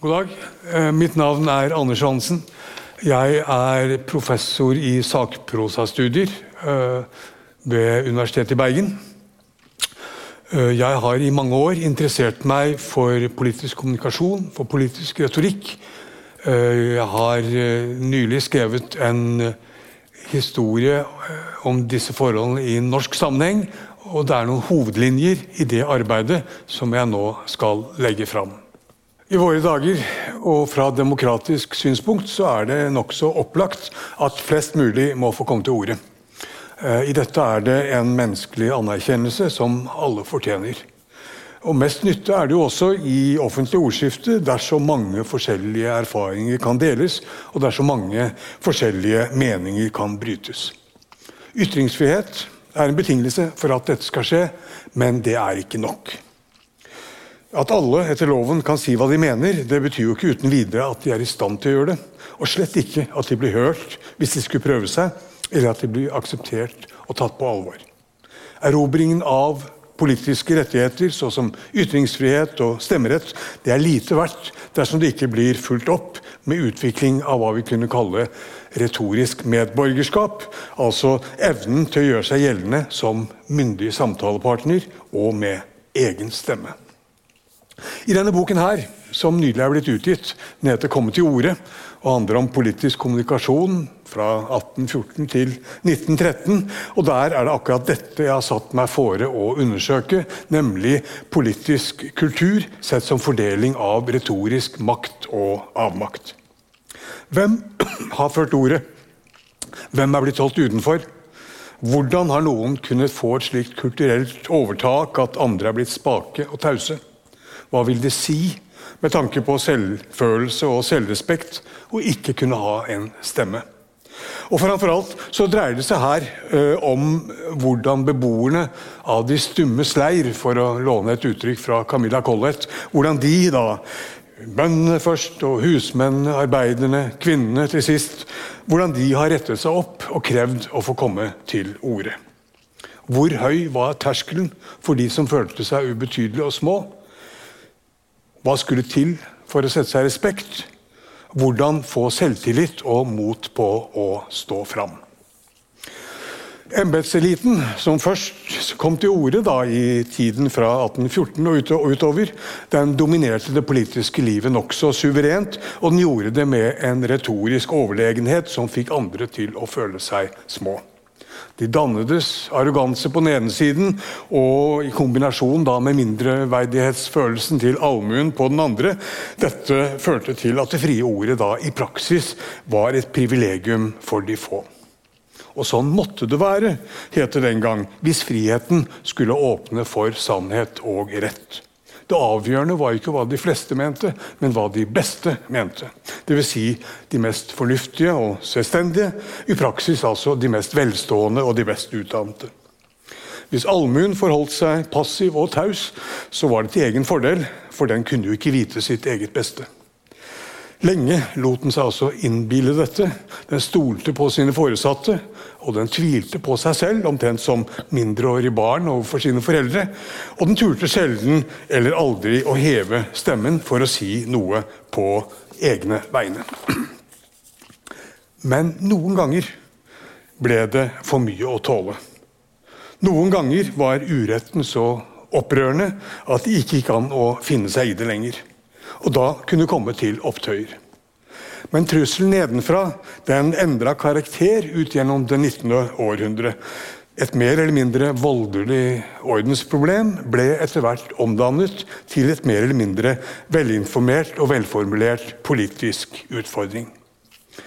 God dag. Eh, mitt navn er Anders Hansen. Jeg er professor i sakprosastudier eh, ved Universitetet i Bergen. Eh, jeg har i mange år interessert meg for politisk kommunikasjon, for politisk retorikk. Jeg har nylig skrevet en historie om disse forholdene i norsk sammenheng. Og det er noen hovedlinjer i det arbeidet som jeg nå skal legge fram. I våre dager, og fra demokratisk synspunkt, så er det nokså opplagt at flest mulig må få komme til orde. Eh, I dette er det en menneskelig anerkjennelse som alle fortjener. Og Mest nytte er det jo også i offentlig ordskifte dersom mange forskjellige erfaringer kan deles, og dersom mange forskjellige meninger kan brytes. Ytringsfrihet er en betingelse for at dette skal skje, men det er ikke nok. At alle etter loven kan si hva de mener, det betyr jo ikke uten videre at de er i stand til å gjøre det. Og slett ikke at de blir hørt hvis de skulle prøve seg, eller at de blir akseptert og tatt på alvor. Erobringen av politiske rettigheter, såsom ytringsfrihet og stemmerett, det er lite verdt dersom det ikke blir fulgt opp med utvikling av hva vi kunne kalle retorisk medborgerskap. Altså evnen til å gjøre seg gjeldende som myndig samtalepartner og med egen stemme. I denne boken her, som nylig er blitt utgitt, den heter 'Komme til orde' og handler om politisk kommunikasjon fra 1814 til 1913. Og Der er det akkurat dette jeg har satt meg fore å undersøke, nemlig politisk kultur sett som fordeling av retorisk makt og avmakt. Hvem har ført ordet? Hvem er blitt holdt utenfor? Hvordan har noen kunnet få et slikt kulturelt overtak at andre er blitt spake og tause? Hva vil det si med tanke på selvfølelse og selvrespekt å ikke kunne ha en stemme? Og Framfor alt så dreier det seg her ø, om hvordan beboerne av De stummes leir, for å låne et uttrykk fra Camilla Collett, hvordan de da Bøndene først, og husmennene, arbeiderne, kvinnene til sist. Hvordan de har rettet seg opp og krevd å få komme til orde. Hvor høy var terskelen for de som følte seg ubetydelige og små? Hva skulle til for å sette seg respekt? Hvordan få selvtillit og mot på å stå fram? Embetseliten, som først kom til orde i tiden fra 1814 og utover, den dominerte det politiske livet nokså suverent, og den gjorde det med en retorisk overlegenhet som fikk andre til å føle seg små. De dannedes arroganse på den ene siden, og i kombinasjon da med mindreverdighetsfølelsen til allmuen på den andre. Dette førte til at det frie ordet da i praksis var et privilegium for de få. Og sånn måtte det være, het det den gang, hvis friheten skulle åpne for sannhet og rett. Det avgjørende var ikke hva de fleste mente, men hva de beste mente. Dvs. Si de mest fornuftige og selvstendige, i praksis altså de mest velstående og de best utdannede. Hvis allmuen forholdt seg passiv og taus, så var det til egen fordel, for den kunne jo ikke vite sitt eget beste. Lenge lot den seg altså innbille dette. Den stolte på sine foresatte, og den tvilte på seg selv, omtrent som mindreårige barn overfor sine foreldre. Og den turte sjelden eller aldri å heve stemmen for å si noe på egne vegne. Men noen ganger ble det for mye å tåle. Noen ganger var uretten så opprørende at det ikke gikk an å finne seg i det lenger og da kunne komme til opptøyer. Men trusselen nedenfra den endra karakter ut gjennom det 19. århundre. Et mer eller mindre voldelig ordensproblem ble etter hvert omdannet til et mer eller mindre velinformert og velformulert politisk utfordring.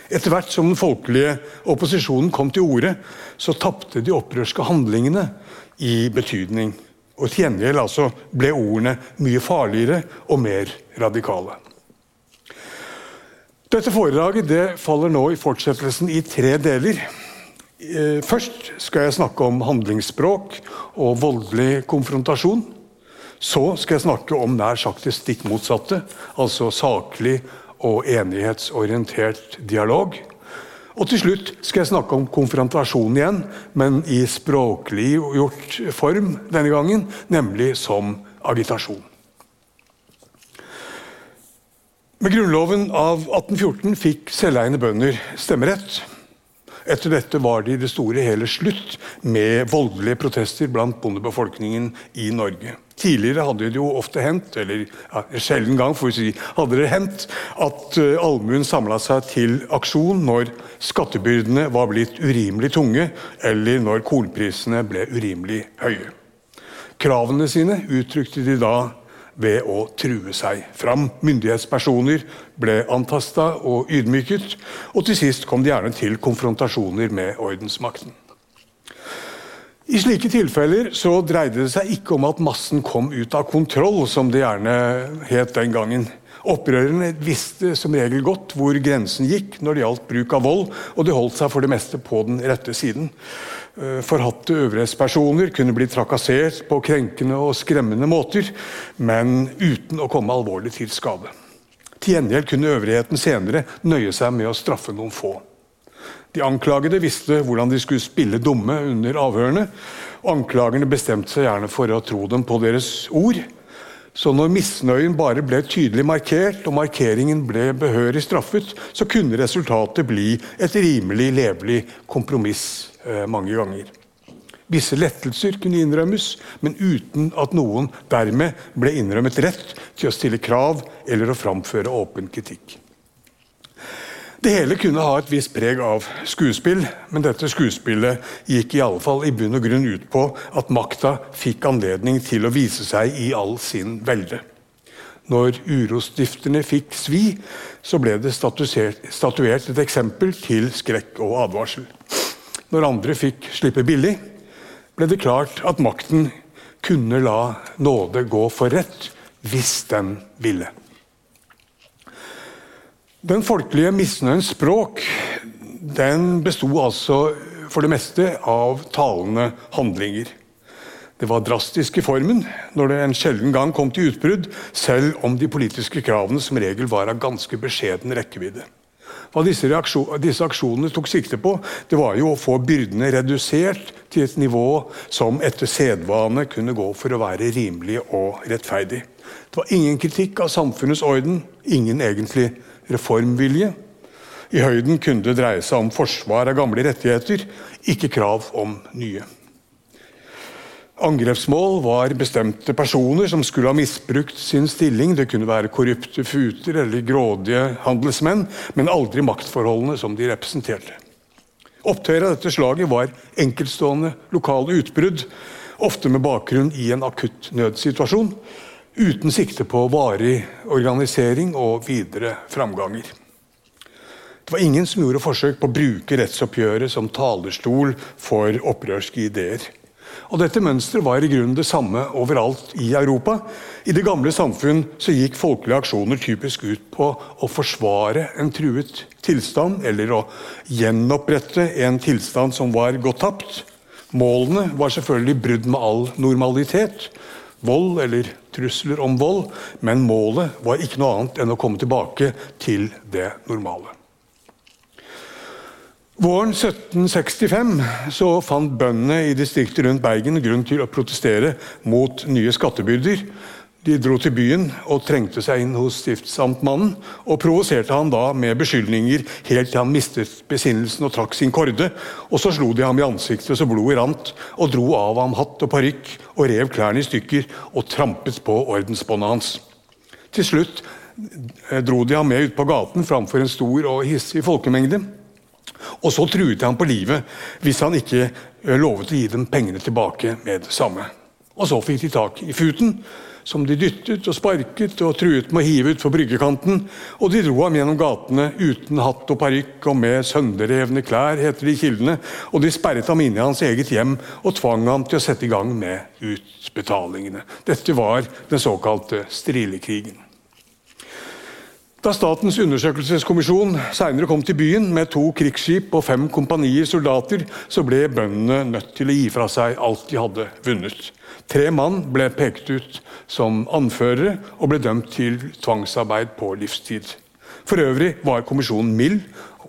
Etter hvert som den folkelige opposisjonen kom til orde, så tapte de opprørske handlingene i betydning. Og til gjengjeld altså ble ordene mye farligere og mer radikale. Dette foredraget det faller nå i fortsettelsen i tre deler. Eh, først skal jeg snakke om handlingsspråk og voldelig konfrontasjon. Så skal jeg snakke om nær sagt det stikk motsatte, altså saklig og enighetsorientert dialog. Og til slutt skal jeg snakke om konfrontasjon igjen, men i språklig gjort form denne gangen, nemlig som agitasjon. Med Grunnloven av 1814 fikk selveiende bønder stemmerett. Etter dette var det i det store hele slutt med voldelige protester blant bondebefolkningen i Norge. Tidligere hadde det jo ofte hendt, eller ja, sjelden gang får vi si, hadde det hendt at uh, allmuen samla seg til aksjon når skattebyrdene var blitt urimelig tunge, eller når kornprisene ble urimelig høye. Kravene sine uttrykte de da ved å true seg fram. Myndighetspersoner ble antasta og ydmyket, og til sist kom de gjerne til konfrontasjoner med ordensmakten. I slike tilfeller så dreide det seg ikke om at massen kom ut av kontroll, som det gjerne het den gangen. Opprørerne visste som regel godt hvor grensen gikk når det gjaldt bruk av vold, og de holdt seg for det meste på den rette siden. Eh, forhatte øvrighetspersoner kunne bli trakassert på krenkende og skremmende måter, men uten å komme alvorlig til skade. Til gjengjeld kunne øvrigheten senere nøye seg med å straffe noen få. De anklagede visste hvordan de skulle spille dumme under avhørene. Anklagerne bestemte seg gjerne for å tro dem på deres ord. Så når misnøyen bare ble tydelig markert, og markeringen ble behørig straffet, så kunne resultatet bli et rimelig levelig kompromiss Eh, mange ganger. Visse lettelser kunne innrømmes, men uten at noen dermed ble innrømmet rett til å stille krav eller å framføre åpen kritikk. Det hele kunne ha et visst preg av skuespill, men dette skuespillet gikk i alle fall i bunn og grunn ut på at makta fikk anledning til å vise seg i all sin velde. Når urostifterne fikk svi, så ble det statuert et eksempel til skrekk og advarsel når andre fikk slippe billig, ble det klart at makten kunne la nåde gå for rett hvis den ville. Den folkelige misnøyens språk den besto altså for det meste av talende handlinger. Det var drastisk i formen når det en sjelden gang kom til utbrudd, selv om de politiske kravene som regel var av ganske beskjeden rekkevidde. Hva disse, disse, aksjonene tok sikte på, det var jo å få byrdene redusert til et nivå som etter sedvane kunne gå for å være rimelig og rettferdig. Det var ingen kritikk av samfunnets orden, ingen egentlig reformvilje. I høyden kunne det dreie seg om forsvar av gamle rettigheter, ikke krav om nye. Angrepsmål var bestemte personer som skulle ha misbrukt sin stilling. Det kunne være korrupte futer eller grådige handelsmenn, men aldri maktforholdene som de representerte. Opptøyer av dette slaget var enkeltstående lokale utbrudd, ofte med bakgrunn i en akutt nødsituasjon, uten sikte på varig organisering og videre framganger. Det var ingen som gjorde forsøk på å bruke rettsoppgjøret som talerstol for opprørske ideer. Og Dette mønsteret var i grunnen det samme overalt i Europa. I det gamle samfunn så gikk folkelige aksjoner typisk ut på å forsvare en truet tilstand, eller å gjenopprette en tilstand som var gått tapt. Målene var selvfølgelig brudd med all normalitet. Vold eller trusler om vold. Men målet var ikke noe annet enn å komme tilbake til det normale. Våren 1765 så fant bøndene i distriktet rundt Bergen grunn til å protestere mot nye skattebyrder. De dro til byen og trengte seg inn hos stiftsamtmannen, og provoserte han da med beskyldninger helt til han mistet besinnelsen og trakk sin korde. Og så slo de ham i ansiktet så blodet rant, og dro av ham hatt og parykk og rev klærne i stykker og trampet på ordensbåndet hans. Til slutt eh, dro de ham med ut på gaten framfor en stor og hissig folkemengde. Og så truet han på livet hvis han ikke eh, lovet å gi dem pengene tilbake med det samme. Og så fikk de tak i futen, som de dyttet og sparket og truet med å hive utfor bryggekanten. Og de dro ham gjennom gatene uten hatt og parykk og med sønderrevne klær, heter det i kildene. Og de sperret ham inne i hans eget hjem og tvang ham til å sette i gang med utbetalingene. Dette var den såkalte strilekrigen. Da Statens undersøkelseskommisjon senere kom til byen med to krigsskip og fem kompanier soldater, så ble bøndene nødt til å gi fra seg alt de hadde vunnet. Tre mann ble pekt ut som anførere og ble dømt til tvangsarbeid på livstid. For øvrig var kommisjonen mild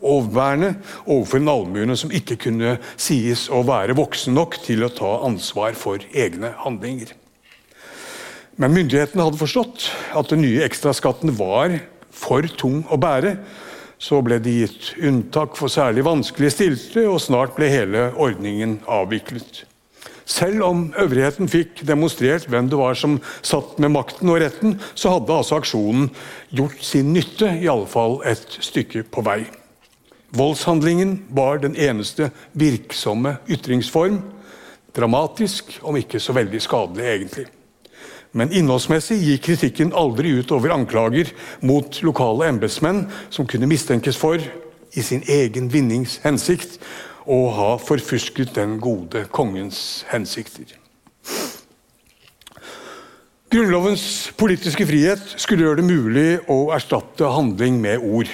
overbærende overfor en allmue som ikke kunne sies å være voksen nok til å ta ansvar for egne handlinger. Men myndighetene hadde forstått at den nye ekstraskatten var for tung å bære. Så ble det gitt unntak for særlig vanskelig stilte, og snart ble hele ordningen avviklet. Selv om øvrigheten fikk demonstrert hvem det var som satt med makten og retten, så hadde altså aksjonen gjort sin nytte, i alle fall et stykke på vei. Voldshandlingen var den eneste virksomme ytringsform. Dramatisk, om ikke så veldig skadelig, egentlig. Men innholdsmessig gikk kritikken aldri ut over anklager mot lokale embetsmenn som kunne mistenkes for, i sin egen vinnings hensikt, å ha forfusket den gode kongens hensikter. Grunnlovens politiske frihet skulle gjøre det mulig å erstatte handling med ord.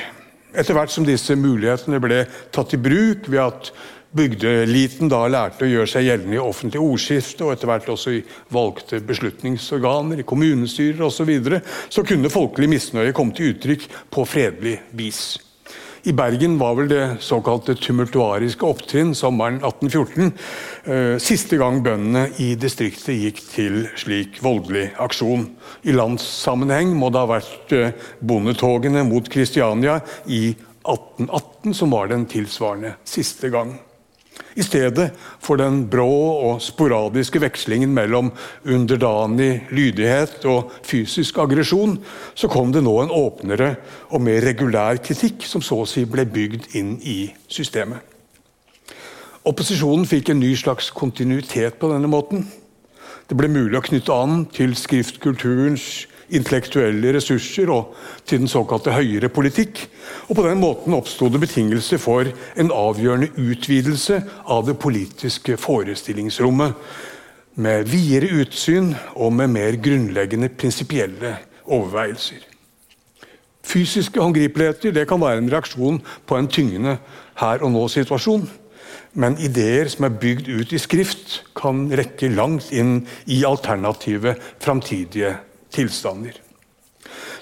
Etter hvert som disse mulighetene ble tatt i bruk ved at bygdeliten da lærte å gjøre seg gjeldende i offentlig ordskifte og etter hvert også i valgte beslutningsorganer, i kommunestyrer osv., så, videre, så kunne folkelig misnøye komme til uttrykk på fredelig vis. I Bergen var vel det såkalte tumultuariske opptrinn sommeren 1814 eh, siste gang bøndene i distriktet gikk til slik voldelig aksjon. I landssammenheng må det ha vært eh, bondetogene mot Kristiania i 1818 som var den tilsvarende siste gang. I stedet for den brå og sporadiske vekslingen mellom underdanig lydighet og fysisk aggresjon, så kom det nå en åpnere og mer regulær kritikk som så å si ble bygd inn i systemet. Opposisjonen fikk en ny slags kontinuitet på denne måten. Det ble mulig å knytte an til skriftkulturens intellektuelle ressurser og til den såkalte høyere politikk. Og På den måten oppsto det betingelser for en avgjørende utvidelse av det politiske forestillingsrommet. Med videre utsyn og med mer grunnleggende prinsipielle overveielser. Fysiske håndgripeligheter kan være en reaksjon på en tyngende her og nå-situasjon. Men ideer som er bygd ut i skrift, kan rekke langt inn i alternative framtidige tilstander.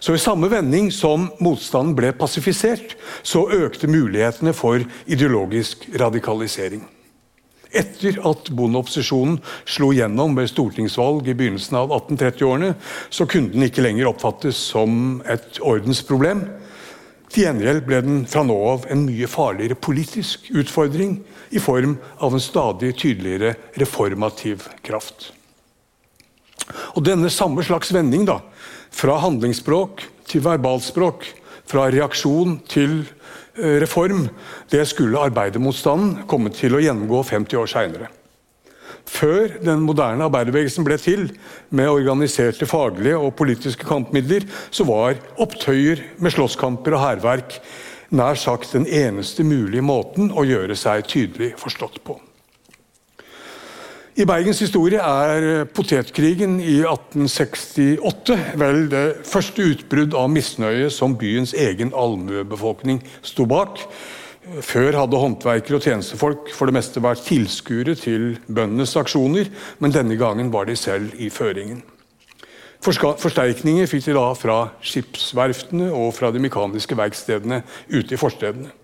Så I samme vending som motstanden ble pasifisert, så økte mulighetene for ideologisk radikalisering. Etter at bondeopposisjonen slo gjennom ved stortingsvalg i begynnelsen av 1830-årene, så kunne den ikke lenger oppfattes som et ordensproblem. Til gjengjeld ble den fra nå av en mye farligere politisk utfordring i form av en stadig tydeligere reformativ kraft. Og denne samme slags vending, da, fra handlingsspråk til verbalspråk, fra reaksjon til eh, reform, det skulle arbeidermotstanden komme til å gjennomgå 50 år seinere. Før den moderne arbeiderbevegelsen ble til, med organiserte faglige og politiske kampmidler, så var opptøyer med slåsskamper og hærverk nær sagt den eneste mulige måten å gjøre seg tydelig forstått på. I Bergens historie er potetkrigen i 1868 vel det første utbrudd av misnøye som byens egen allmuebefolkning sto bak. Før hadde håndverkere og tjenestefolk for det meste vært tilskuere til bøndenes aksjoner, men denne gangen var de selv i føringen. Forsterkninger fikk de da fra skipsverftene og fra de mekaniske verkstedene ute i forstedene.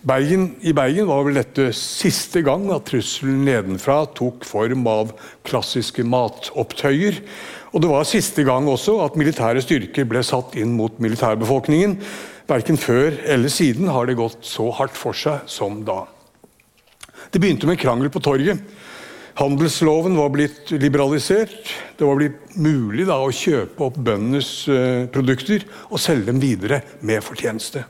Bergen, I Bergen var vel dette siste gang at trusselen nedenfra tok form av klassiske matopptøyer. Og det var siste gang også at militære styrker ble satt inn mot militærbefolkningen. Verken før eller siden har det gått så hardt for seg som da. Det begynte med krangel på torget. Handelsloven var blitt liberalisert. Det var blitt mulig da, å kjøpe opp bøndenes eh, produkter og selge dem videre med fortjeneste.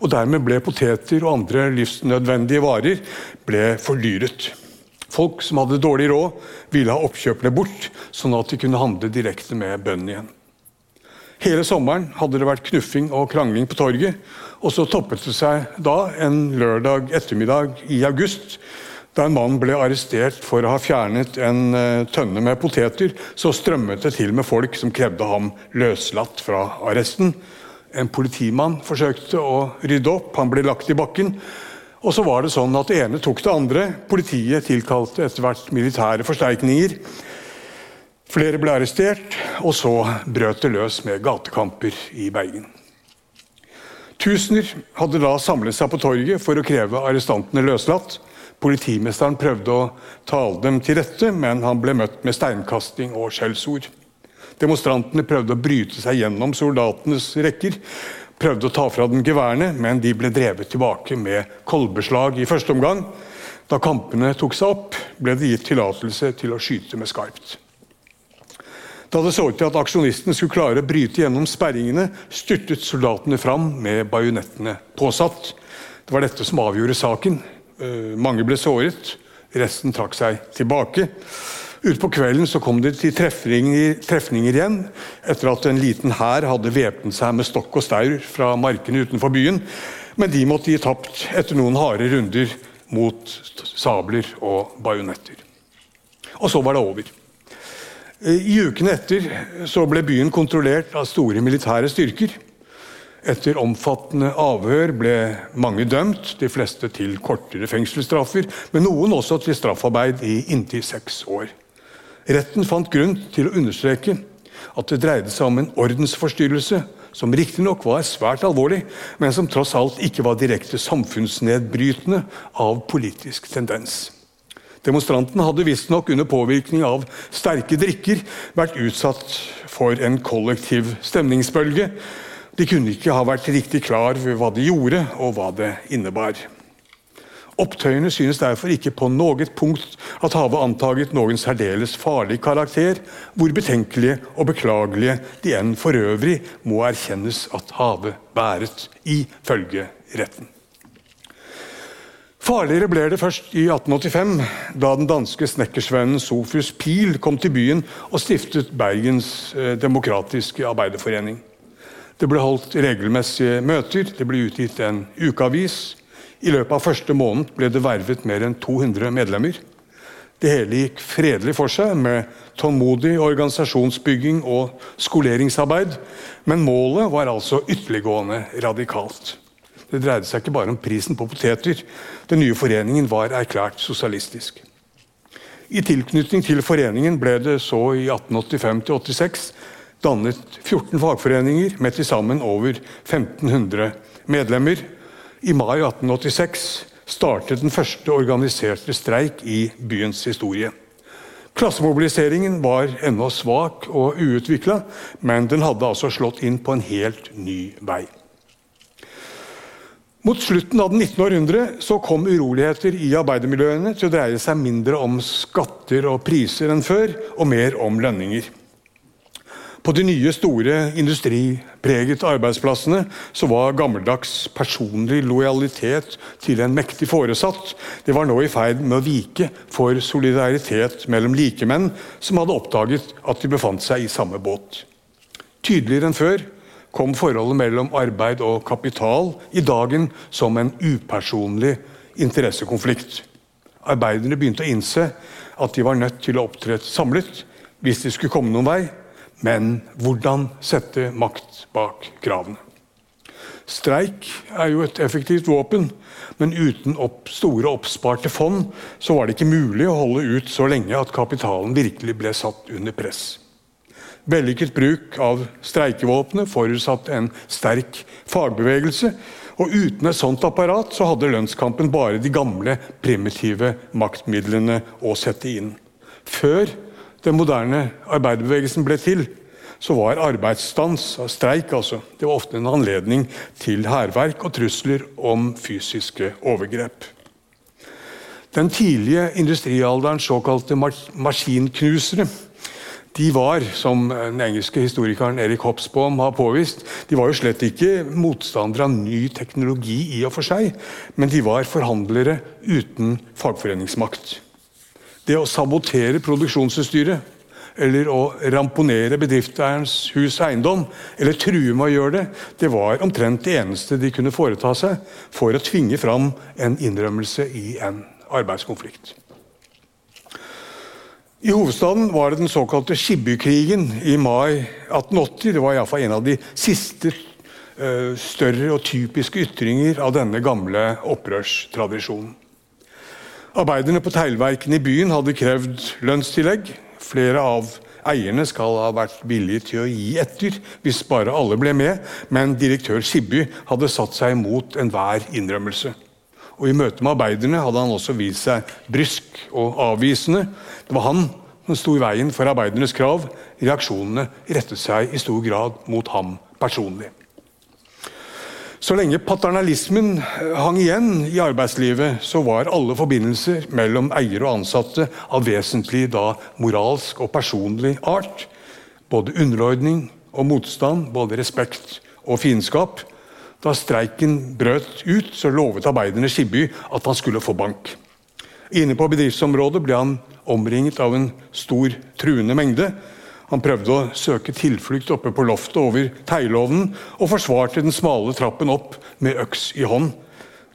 Og dermed ble poteter og andre livsnødvendige varer ble fordyret. Folk som hadde dårlig råd, ville ha oppkjøpene bort, sånn at de kunne handle direkte med bøndene igjen. Hele sommeren hadde det vært knuffing og krangling på torget. Og så toppet det seg da en lørdag ettermiddag i august, da en mann ble arrestert for å ha fjernet en uh, tønne med poteter. Så strømmet det til med folk som krevde ham løslatt fra arresten. En politimann forsøkte å rydde opp. Han ble lagt i bakken. Og så var det sånn at det ene tok det andre. Politiet tilkalte etter hvert militære forsterkninger. Flere ble arrestert, og så brøt det løs med gatekamper i Bergen. Tusener hadde da samlet seg på torget for å kreve arrestantene løslatt. Politimesteren prøvde å tale dem til rette, men han ble møtt med steinkasting og skjellsord. Demonstrantene prøvde å bryte seg gjennom soldatenes rekker. Prøvde å ta fra dem geværene, men de ble drevet tilbake med kolbeslag i første omgang. Da kampene tok seg opp, ble det gitt tillatelse til å skyte med skarpt. Da det så ut til at aksjonistene skulle klare å bryte gjennom sperringene, styrtet soldatene fram med bajonettene påsatt. Det var dette som avgjorde saken. Eh, mange ble såret, resten trakk seg tilbake. Utpå kvelden så kom det til trefninger, trefninger igjen, etter at en liten hær hadde væpnet seg med stokk og staur fra markene utenfor byen. Men de måtte gi tapt etter noen harde runder mot sabler og bajonetter. Og så var det over. I ukene etter så ble byen kontrollert av store militære styrker. Etter omfattende avhør ble mange dømt, de fleste til kortere fengselsstraffer, men noen også til straffarbeid i inntil seks år. Retten fant grunn til å understreke at det dreide seg om en ordensforstyrrelse som riktignok var svært alvorlig, men som tross alt ikke var direkte samfunnsnedbrytende av politisk tendens. Demonstranten hadde visstnok under påvirkning av sterke drikker vært utsatt for en kollektiv stemningsbølge. De kunne ikke ha vært riktig klar over hva de gjorde, og hva det innebar. Opptøyene synes derfor ikke på noe punkt at havet antaget noen særdeles farlig karakter, hvor betenkelige og beklagelige de enn for øvrig må erkjennes at havet bæret, ifølge retten. Farligere ble det først i 1885, da den danske snekkersvennen Sofus Pil kom til byen og stiftet Bergens eh, demokratiske arbeiderforening. Det ble holdt regelmessige møter, det ble utgitt en ukeavis, i løpet av første måned ble det vervet mer enn 200 medlemmer. Det hele gikk fredelig for seg, med tålmodig organisasjonsbygging og skoleringsarbeid. Men målet var altså ytterliggående radikalt. Det dreide seg ikke bare om prisen på poteter. Den nye foreningen var erklært sosialistisk. I tilknytning til foreningen ble det så i 1885-86 dannet 14 fagforeninger med til sammen over 1500 medlemmer. I mai 1886 startet den første organiserte streik i byens historie. Klassemobiliseringen var ennå svak og uutvikla, men den hadde altså slått inn på en helt ny vei. Mot slutten av det 19. århundre så kom uroligheter i arbeidermiljøene til å dreie seg mindre om skatter og priser enn før, og mer om lønninger. På de nye, store industripregete arbeidsplassene så var gammeldags personlig lojalitet til en mektig foresatt det var nå i ferd med å vike for solidaritet mellom likemenn som hadde oppdaget at de befant seg i samme båt. Tydeligere enn før kom forholdet mellom arbeid og kapital i dagen som en upersonlig interessekonflikt. Arbeiderne begynte å innse at de var nødt til å opptre samlet hvis de skulle komme noen vei, men hvordan sette makt bak kravene? Streik er jo et effektivt våpen, men uten opp store oppsparte fond så var det ikke mulig å holde ut så lenge at kapitalen virkelig ble satt under press. Vellykket bruk av streikevåpenet forutsatte en sterk fagbevegelse. Og uten et sånt apparat så hadde lønnskampen bare de gamle, primitive maktmidlene å sette inn. Før den moderne arbeiderbevegelsen ble til, så var arbeidsstans, streik altså, det var ofte en anledning til hærverk og trusler om fysiske overgrep. Den tidlige industrialderens såkalte maskinknusere de var, som den engelske historikeren Erik Hopsbaum har påvist, de var jo slett ikke motstandere av ny teknologi i og for seg, men de var forhandlere uten fagforeningsmakt. Det å sabotere produksjonsutstyret eller å ramponere bedriftseierens hus eiendom, eller true med å gjøre det, det var omtrent det eneste de kunne foreta seg for å tvinge fram en innrømmelse i en arbeidskonflikt. I hovedstaden var det den såkalte Skibbykrigen i mai 1880. Det var iallfall en av de siste uh, større og typiske ytringer av denne gamle opprørstradisjonen. Arbeiderne på teglverkene i byen hadde krevd lønnstillegg. Flere av eierne skal ha vært villige til å gi etter hvis bare alle ble med, men direktør Skibby hadde satt seg imot enhver innrømmelse. Og I møte med arbeiderne hadde han også vist seg brysk og avvisende. Det var han som sto i veien for arbeidernes krav. Reaksjonene rettet seg i stor grad mot ham personlig. Så lenge paternalismen eh, hang igjen i arbeidslivet, så var alle forbindelser mellom eier og ansatte av vesentlig da moralsk og personlig art. Både underordning og motstand, både respekt og fiendskap. Da streiken brøt ut, så lovet arbeiderne Skibby at han skulle få bank. Inne på bedriftsområdet ble han omringet av en stor, truende mengde. Han prøvde å søke tilflukt oppe på loftet over teilovnen og forsvarte den smale trappen opp med øks i hånd.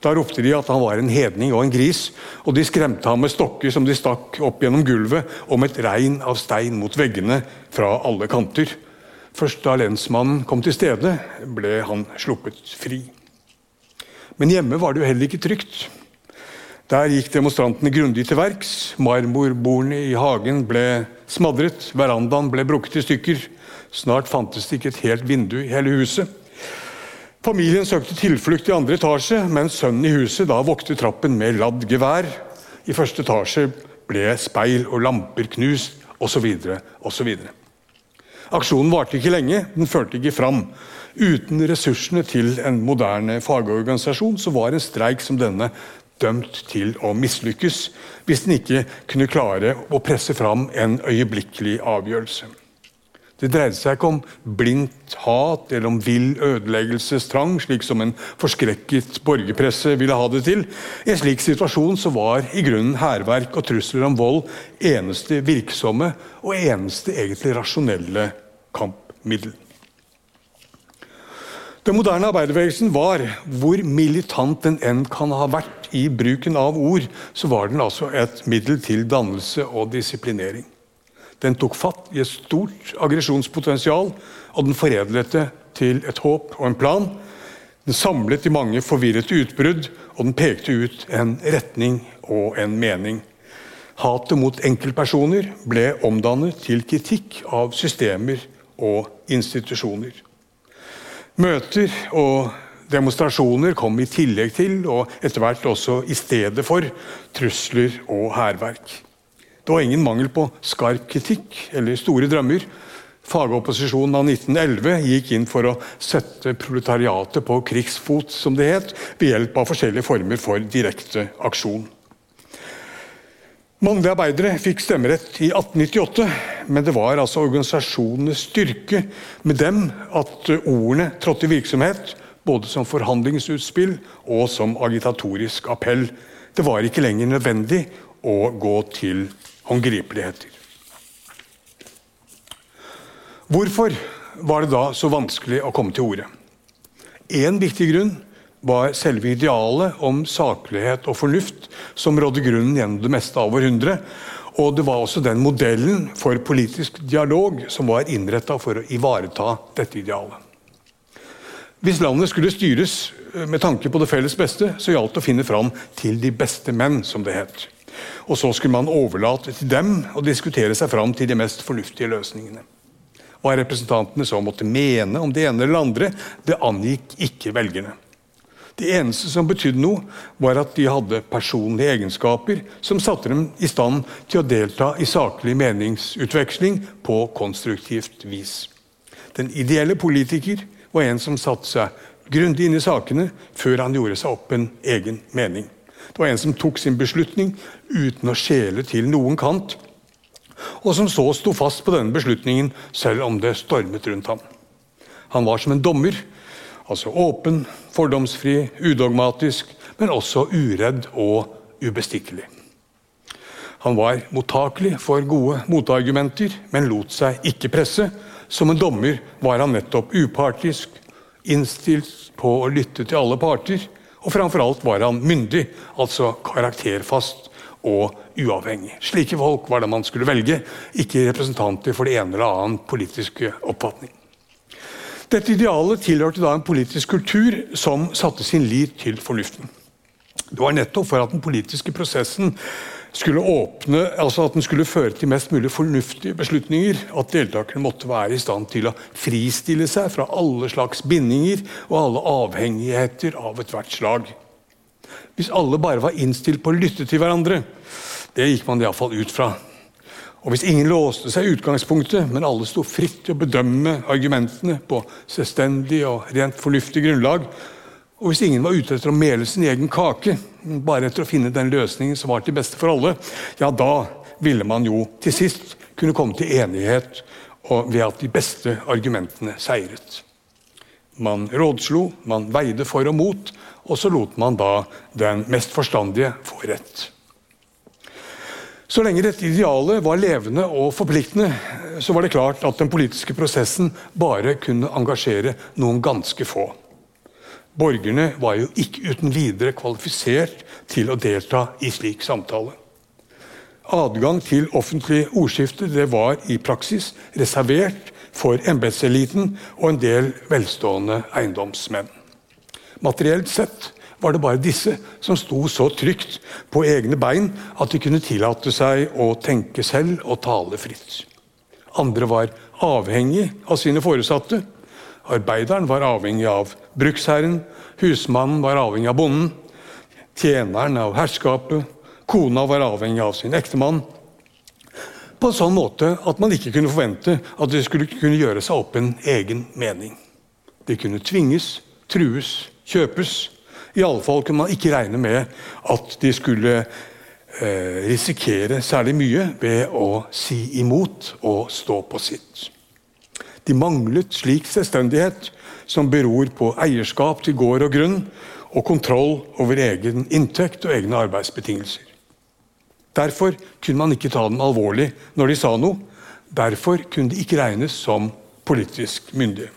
Da ropte de at han var en hedning og en gris, og de skremte ham med stokker som de stakk opp gjennom gulvet, om et regn av stein mot veggene fra alle kanter. Først da lensmannen kom til stede, ble han sluppet fri. Men hjemme var det jo heller ikke trygt. Der gikk demonstrantene grundig til verks. Marmorbordene i hagen ble smadret, verandaen ble brukket i stykker. Snart fantes det ikke et helt vindu i hele huset. Familien søkte tilflukt i andre etasje, mens sønnen i huset da voktet trappen med ladd gevær. I første etasje ble speil og lamper knust, osv. osv. Aksjonen varte ikke lenge, den førte ikke fram. Uten ressursene til en moderne fagorganisasjon så var en streik som denne dømt til å mislykkes hvis den ikke kunne klare å presse fram en øyeblikkelig avgjørelse. Det dreide seg ikke om blindt hat eller om vill ødeleggelsestrang, slik som en forskrekket borgerpresse ville ha det til. I en slik situasjon så var i grunnen hærverk og trusler om vold eneste virksomme og eneste egentlig rasjonelle kampmiddel. Den moderne arbeiderbevegelsen var, hvor militant den enn kan ha vært i bruken av ord, så var den altså et middel til dannelse og disiplinering. Den tok fatt i et stort aggresjonspotensial, og den foredlet det til et håp og en plan. Den samlet de mange forvirrete utbrudd, og den pekte ut en retning og en mening. Hatet mot enkeltpersoner ble omdannet til kritikk av systemer og institusjoner. Møter og demonstrasjoner kom i tillegg til, og etter hvert også i stedet for, trusler og hærverk. Det var ingen mangel på skarp kritikk eller store drømmer. Fagopposisjonen av 1911 gikk inn for å sette proletariatet på krigsfot, som det het, ved hjelp av forskjellige former for direkte aksjon. Mannlige arbeidere fikk stemmerett i 1898, men det var altså organisasjonenes styrke med dem at ordene trådte i virksomhet, både som forhandlingsutspill og som agitatorisk appell. Det var ikke lenger nødvendig å gå til håndgripeligheter. Hvorfor var det da så vanskelig å komme til orde? Én viktig grunn var selve idealet om saklighet og fornuft som rådde grunnen gjennom det meste av århundret. Og det var også den modellen for politisk dialog som var innretta for å ivareta dette idealet. Hvis landet skulle styres eh, med tanke på det felles beste, så gjaldt det å finne fram til de beste menn, som det het. Og så skulle man overlate til dem å diskutere seg fram til de mest fornuftige løsningene. Hva representantene så måtte mene om det ene eller andre, det angikk ikke velgerne. Det eneste som betydde noe, var at de hadde personlige egenskaper som satte dem i stand til å delta i saklig meningsutveksling på konstruktivt vis. Den ideelle politiker var en som satte seg grundig inn i sakene før han gjorde seg opp en egen mening. Det var en som tok sin beslutning uten å skjele til noen kant, og som så sto fast på denne beslutningen selv om det stormet rundt ham. Han var som en dommer Altså åpen, fordomsfri, udogmatisk, men også uredd og ubestikkelig. Han var mottakelig for gode motargumenter, men lot seg ikke presse. Som en dommer var han nettopp upartisk, innstilt på å lytte til alle parter. Og framfor alt var han myndig, altså karakterfast og uavhengig. Slike folk var det man skulle velge, ikke representanter for det ene eller annet politiske oppfatning. Dette idealet tilhørte da en politisk kultur som satte sin lit til fornuften. Det var nettopp for at den politiske prosessen skulle åpne, altså at den skulle føre til mest mulig fornuftige beslutninger, at deltakerne måtte være i stand til å fristille seg fra alle slags bindinger og alle avhengigheter av ethvert slag. Hvis alle bare var innstilt på å lytte til hverandre, det gikk man iallfall ut fra. Og Hvis ingen låste seg i utgangspunktet, men alle sto fritt til å bedømme argumentene på selvstendig og rent fornuftig grunnlag, og hvis ingen var ute etter å mele sin egen kake, bare etter å finne den løsningen som var til beste for alle, ja, da ville man jo til sist kunne komme til enighet ved at de beste argumentene seiret. Man rådslo, man veide for og mot, og så lot man da den mest forstandige få rett. Så lenge dette idealet var levende og forpliktende, så var det klart at den politiske prosessen bare kunne engasjere noen ganske få. Borgerne var jo ikke uten videre kvalifisert til å delta i slik samtale. Adgang til offentlig ordskifte det var i praksis reservert for embetseliten og en del velstående eiendomsmenn. Materielt sett var det bare disse som sto så trygt på egne bein at de kunne tillate seg å tenke selv og tale fritt. Andre var avhengig av sine foresatte. Arbeideren var avhengig av bruksherren, husmannen var avhengig av bonden, tjeneren av herskapet, kona var avhengig av sin ektemann. På en sånn måte at man ikke kunne forvente at de skulle kunne gjøre seg opp en egen mening. De kunne tvinges, trues, kjøpes. I alle fall kunne man ikke regne med at de skulle eh, risikere særlig mye ved å si imot og stå på sitt. De manglet slik selvstendighet som beror på eierskap til gård og grunn og kontroll over egen inntekt og egne arbeidsbetingelser. Derfor kunne man ikke ta dem alvorlig når de sa noe. Derfor kunne de ikke regnes som politisk myndige.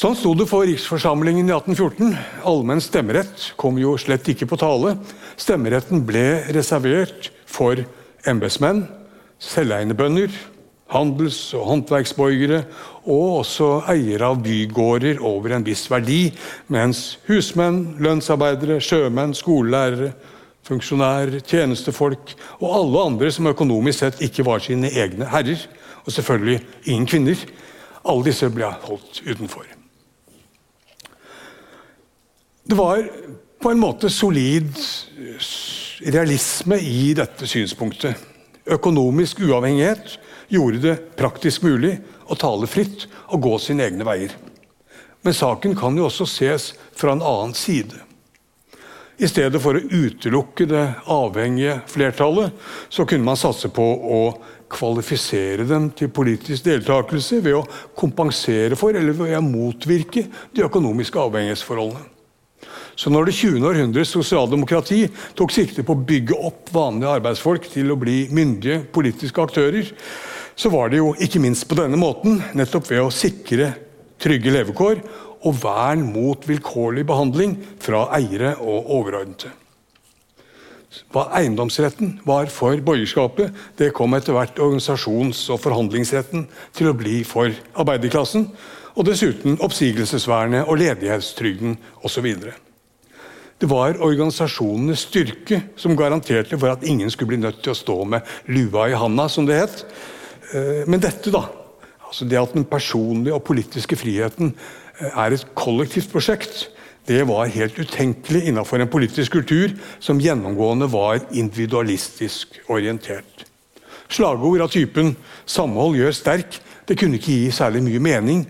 Sånn sto det for riksforsamlingen i 1814. Allmenn stemmerett kom jo slett ikke på tale. Stemmeretten ble reservert for embetsmenn, selveiende bønder, handels- og håndverksborgere og også eiere av bygårder over en viss verdi, mens husmenn, lønnsarbeidere, sjømenn, skolelærere, funksjonærer, tjenestefolk og alle andre som økonomisk sett ikke var sine egne herrer, og selvfølgelig ingen kvinner, alle disse ble holdt utenfor. Det var på en måte solid realisme i dette synspunktet. Økonomisk uavhengighet gjorde det praktisk mulig å tale fritt og gå sine egne veier. Men saken kan jo også ses fra en annen side. I stedet for å utelukke det avhengige flertallet, så kunne man satse på å kvalifisere dem til politisk deltakelse ved å kompensere for eller ved å motvirke de økonomiske avhengighetsforholdene. Så når det 20. århundres sosialdemokrati tok sikte på å bygge opp vanlige arbeidsfolk til å bli myndige politiske aktører, så var det jo ikke minst på denne måten, nettopp ved å sikre trygge levekår og vern mot vilkårlig behandling fra eiere og overordnede. Hva eiendomsretten var for borgerskapet, det kom etter hvert organisasjons- og forhandlingsretten til å bli for arbeiderklassen, og dessuten oppsigelsesvernet og ledighetstrygden osv. Det var organisasjonenes styrke som garanterte for at ingen skulle bli nødt til å stå med lua i handa, som det het. Eh, men dette, da, altså det at den personlige og politiske friheten er et kollektivt prosjekt, det var helt utenkelig innenfor en politisk kultur som gjennomgående var individualistisk orientert. Slagord av typen 'samhold gjør sterk' det kunne ikke gi særlig mye mening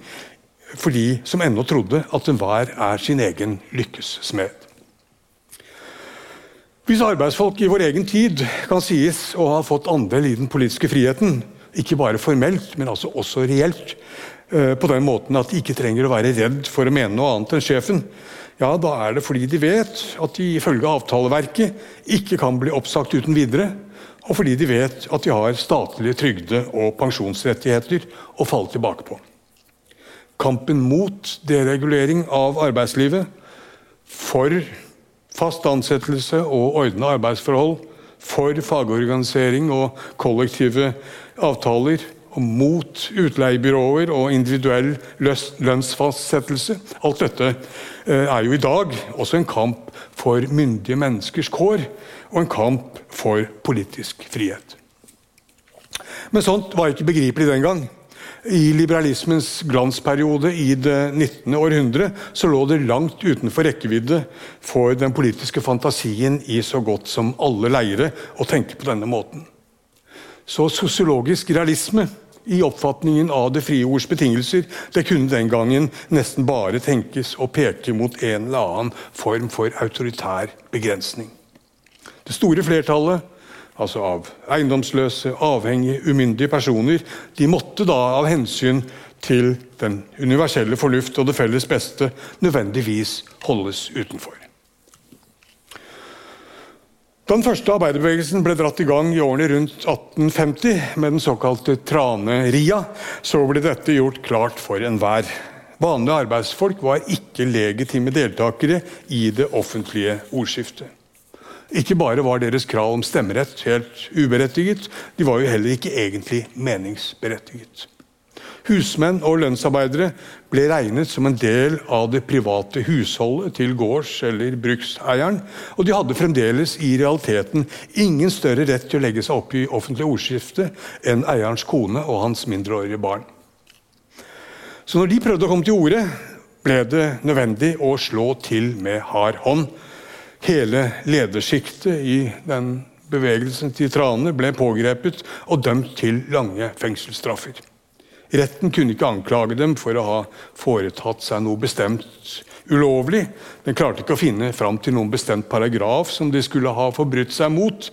for de som ennå trodde at enhver er sin egen lykkes smed. Hvis arbeidsfolk i vår egen tid kan sies å ha fått andel i den politiske friheten, ikke bare formelt, men altså også reelt, Eh, på den måten at de ikke trenger å være redd for å mene noe annet enn sjefen, ja, da er det fordi de vet at de ifølge avtaleverket ikke kan bli oppsagt uten videre, og fordi de vet at de har statlige trygde- og pensjonsrettigheter å falle tilbake på. Kampen mot deregulering av arbeidslivet, for fast ansettelse og ordna arbeidsforhold, for fagorganisering og kollektive avtaler, og mot utleiebyråer og individuell lønnsfastsettelse. Alt dette eh, er jo i dag også en kamp for myndige menneskers kår, og en kamp for politisk frihet. Men sånt var ikke begripelig den gang. I liberalismens glansperiode i det 19. århundre så lå det langt utenfor rekkevidde for den politiske fantasien i så godt som alle leire å tenke på denne måten. Så sosiologisk realisme i oppfatningen av det frie ords betingelser, det kunne den gangen nesten bare tenkes å peke mot en eller annen form for autoritær begrensning. Det store flertallet, altså av eiendomsløse, avhengige, umyndige personer, de måtte da av hensyn til den universelle fornuft og det felles beste nødvendigvis holdes utenfor. Den første arbeiderbevegelsen ble dratt i gang i årene rundt 1850 med den såkalte Traneria, så ble dette gjort klart for enhver. Vanlige arbeidsfolk var ikke legitime deltakere i det offentlige ordskiftet. Ikke bare var deres krav om stemmerett helt uberettiget, de var jo heller ikke egentlig meningsberettiget. Husmenn og lønnsarbeidere ble regnet som en del av det private husholdet til gårds- eller brukseieren, og de hadde fremdeles i realiteten ingen større rett til å legge seg opp i offentlig ordskifte enn eierens kone og hans mindreårige barn. Så når de prøvde å komme til orde, ble det nødvendig å slå til med hard hånd. Hele ledersjiktet i den bevegelsen til Trane ble pågrepet og dømt til lange fengselsstraffer. Retten kunne ikke anklage dem for å ha foretatt seg noe bestemt ulovlig. Den klarte ikke å finne fram til noen bestemt paragraf som de skulle ha forbrutt seg mot.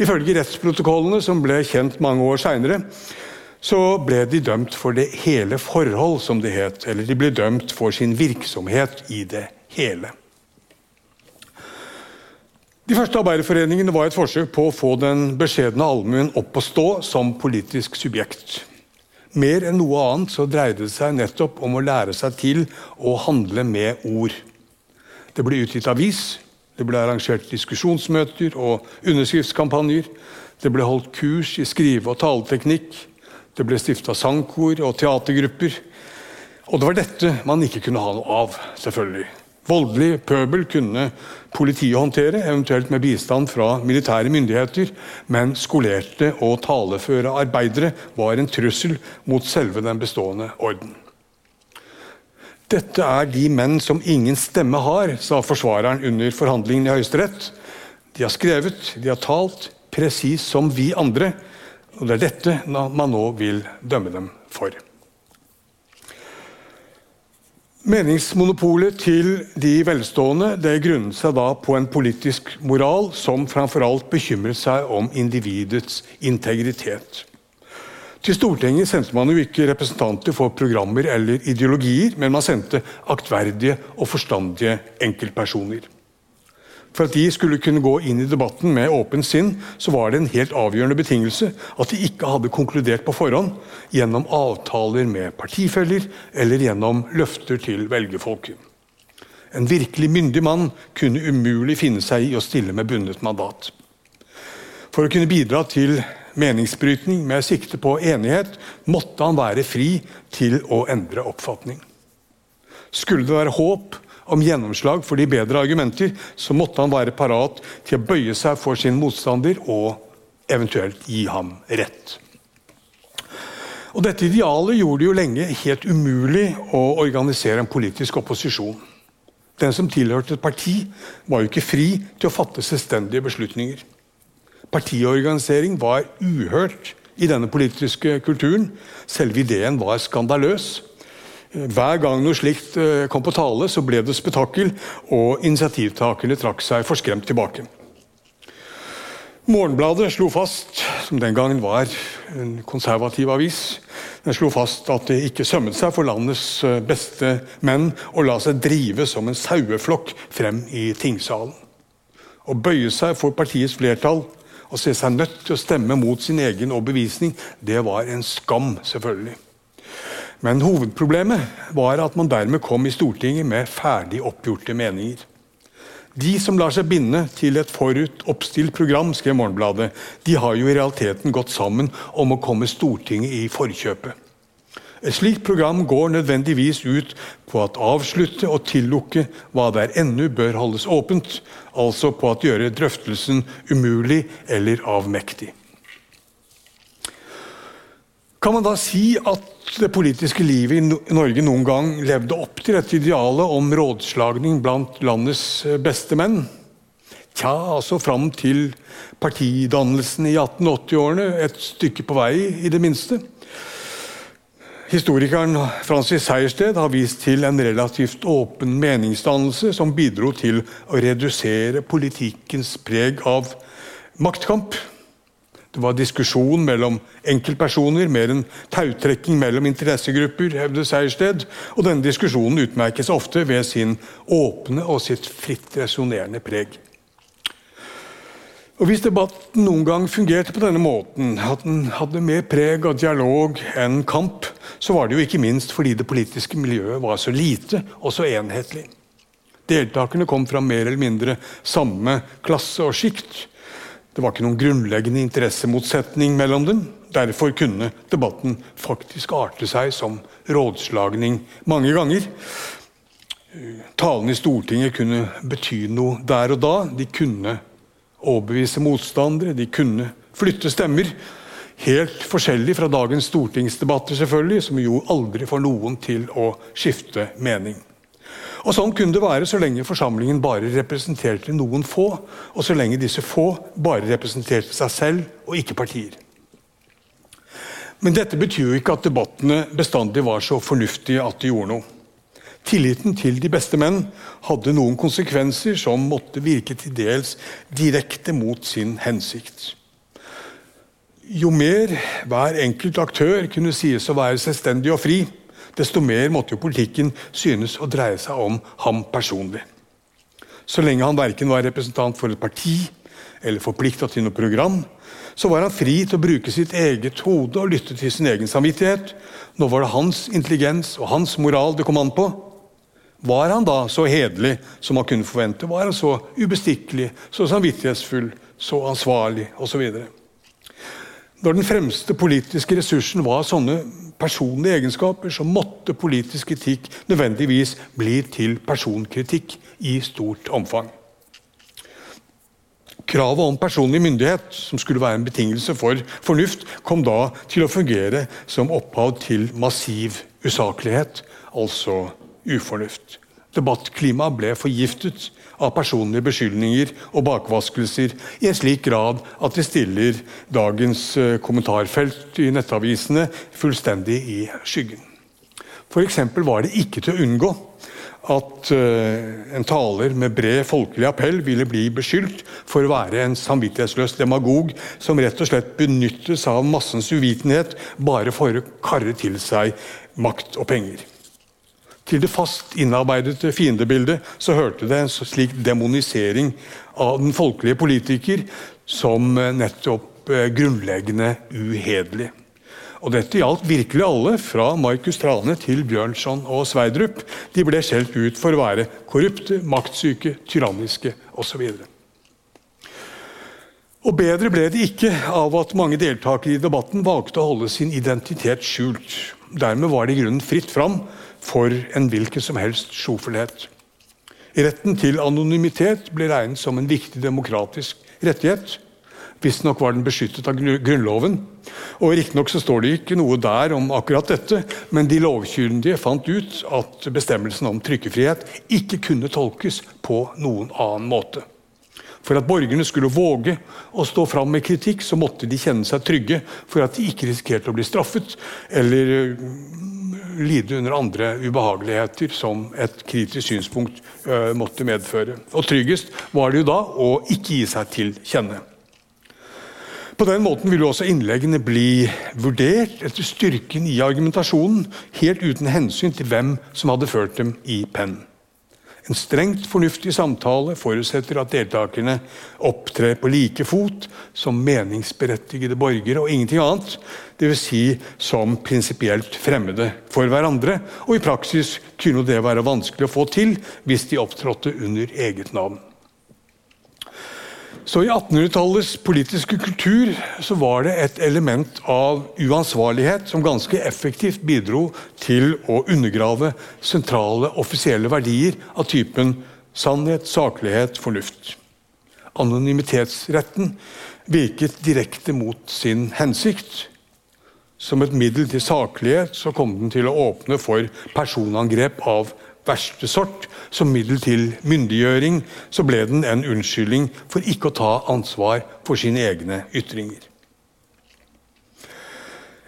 Ifølge rettsprotokollene, som ble kjent mange år seinere, så ble de dømt for det hele forhold, som det het. Eller de ble dømt for sin virksomhet i det hele. De første arbeiderforeningene var et forsøk på å få den beskjedne allmuen opp å stå som politisk subjekt. Mer enn noe annet så dreide det seg nettopp om å lære seg til å handle med ord. Det ble utgitt avis, det ble arrangert diskusjonsmøter og underskriftskampanjer. Det ble holdt kurs i skrive- og taleteknikk. Det ble stifta sangkor og teatergrupper. Og det var dette man ikke kunne ha noe av, selvfølgelig. Voldelig pøbel kunne politiet håndtere, eventuelt med bistand fra militære myndigheter, men skolerte og taleføre arbeidere var en trussel mot selve den bestående orden. Dette er de menn som ingen stemme har, sa forsvareren under forhandlingene i Høyesterett. De har skrevet, de har talt, presis som vi andre. Og det er dette man nå vil dømme dem for. Meningsmonopolet til de velstående det grunnet seg da på en politisk moral som framfor alt bekymret seg om individets integritet. Til Stortinget sendte man jo ikke representanter for programmer eller ideologier, men man sendte aktverdige og forstandige enkeltpersoner. For at de skulle kunne gå inn i debatten med åpent sinn, så var det en helt avgjørende betingelse at de ikke hadde konkludert på forhånd gjennom avtaler med partifeller eller gjennom løfter til velgerfolket. En virkelig myndig mann kunne umulig finne seg i å stille med bundet mandat. For å kunne bidra til meningsbrytning med sikte på enighet måtte han være fri til å endre oppfatning. Skulle det være håp om gjennomslag for de bedre argumenter, så måtte han være parat til å bøye seg for sin motstander og eventuelt gi ham rett. Og Dette idealet gjorde det jo lenge helt umulig å organisere en politisk opposisjon. Den som tilhørte et parti, var jo ikke fri til å fatte selvstendige beslutninger. Partiorganisering var uhørt i denne politiske kulturen. Selve ideen var skandaløs. Hver gang noe slikt eh, kom på tale, så ble det spetakkel, og initiativtakerne trakk seg forskremt tilbake. Morgenbladet slo fast, som den gangen var en konservativ avis, den slo fast at det ikke sømmet seg for landets eh, beste menn å la seg drive som en saueflokk frem i tingsalen. Å bøye seg for partiets flertall og se seg nødt til å stemme mot sin egen overbevisning, det var en skam, selvfølgelig. Men hovedproblemet var at man dermed kom i Stortinget med ferdig oppgjorte meninger. De som lar seg binde til et forut oppstilt program, skrev Morgenbladet, de har jo i realiteten gått sammen om å komme Stortinget i forkjøpet. Et slikt program går nødvendigvis ut på at avslutte og tillukke hva der ennå bør holdes åpent, altså på at gjøre drøftelsen umulig eller avmektig. Kan man da si at det politiske livet i Norge noen gang levde opp til dette idealet om rådslagning blant landets eh, beste menn? Tja, altså fram til partidannelsen i 1880-årene. Et stykke på vei, i det minste. Historikeren Francis Sejersted har vist til en relativt åpen meningsdannelse som bidro til å redusere politikkens preg av maktkamp. Det var diskusjon mellom enkeltpersoner, mer enn tautrekking mellom interessegrupper, hevder Sejersted. Og denne diskusjonen utmerkes ofte ved sin åpne og sitt fritt resonnerende preg. Og Hvis debatten noen gang fungerte på denne måten, at den hadde mer preg av dialog enn kamp, så var det jo ikke minst fordi det politiske miljøet var så lite og så enhetlig. Deltakerne kom fra mer eller mindre samme klasse og sjikt. Det var ikke noen grunnleggende interessemotsetning mellom dem. Derfor kunne debatten faktisk arte seg som rådslagning mange ganger. Talene i Stortinget kunne bety noe der og da. De kunne overbevise motstandere, de kunne flytte stemmer. Helt forskjellig fra dagens stortingsdebatter, selvfølgelig, som jo aldri får noen til å skifte mening. Og Sånn kunne det være så lenge forsamlingen bare representerte noen få, og så lenge disse få bare representerte seg selv og ikke partier. Men dette betyr jo ikke at debattene bestandig var så fornuftige at de gjorde noe. Tilliten til de beste menn hadde noen konsekvenser som måtte virke til dels direkte mot sin hensikt. Jo mer hver enkelt aktør kunne sies å være selvstendig og fri, desto mer måtte jo politikken synes å dreie seg om ham personlig. Så lenge han verken var representant for et parti eller forplikta til noe program, så var han fri til å bruke sitt eget hode og lytte til sin egen samvittighet. Nå var det hans intelligens og hans moral det kom an på. Var han da så hederlig som man kunne forvente? Var han så ubestikkelig, så samvittighetsfull, så ansvarlig osv.? Når den fremste politiske ressursen var sånne personlige egenskaper, så måtte politisk kritikk nødvendigvis bli til personkritikk i stort omfang. Kravet om personlig myndighet, som skulle være en betingelse for fornuft, kom da til å fungere som opphav til massiv usaklighet, altså ufornuft. Debattklimaet ble forgiftet av personlige beskyldninger og bakvaskelser i en slik grad at de stiller dagens eh, kommentarfelt i nettavisene fullstendig i skyggen. F.eks. var det ikke til å unngå at uh, en taler med bred folkelig appell ville bli beskyldt for å være en samvittighetsløs demagog som rett og slett benyttes av massens uvitenhet bare for å karre til seg makt og penger. Til det fast innarbeidede fiendebildet så hørte det en slik demonisering av den folkelige politiker som eh, nettopp eh, grunnleggende uhederlig. Og Dette gjaldt virkelig alle, fra Markus Trane til Bjørnson og Sverdrup. De ble skjelt ut for å være korrupte, maktsyke, tyranniske osv. Og bedre ble det ikke av at mange deltakere i debatten valgte å holde sin identitet skjult. Dermed var det i grunnen fritt fram for en hvilken som helst sjofelhet. Retten til anonymitet ble regnet som en viktig demokratisk rettighet. Visstnok var den beskyttet av Grunnloven. Og Riktignok står det ikke noe der om akkurat dette, men de lovkyndige fant ut at bestemmelsen om trykkefrihet ikke kunne tolkes på noen annen måte. For at borgerne skulle våge å stå fram med kritikk, så måtte de kjenne seg trygge for at de ikke risikerte å bli straffet eller lide under andre ubehageligheter som et kritisk synspunkt måtte medføre. Og Tryggest var det jo da å ikke gi seg til kjenne. På den måten ville også innleggene bli vurdert etter styrken i argumentasjonen, helt uten hensyn til hvem som hadde ført dem i pennen. En strengt fornuftig samtale forutsetter at deltakerne opptrer på like fot som meningsberettigede borgere og ingenting annet. Dvs. Si som prinsipielt fremmede for hverandre. Og i praksis kunne det være vanskelig å få til hvis de opptrådte under eget navn. Så I 1800-tallets politiske kultur så var det et element av uansvarlighet som ganske effektivt bidro til å undergrave sentrale offisielle verdier av typen sannhet, saklighet, fornuft. Anonymitetsretten virket direkte mot sin hensikt. Som et middel til saklighet så kom den til å åpne for personangrep av verste sort, som middel til myndiggjøring, så ble den en unnskyldning for ikke å ta ansvar for sine egne ytringer.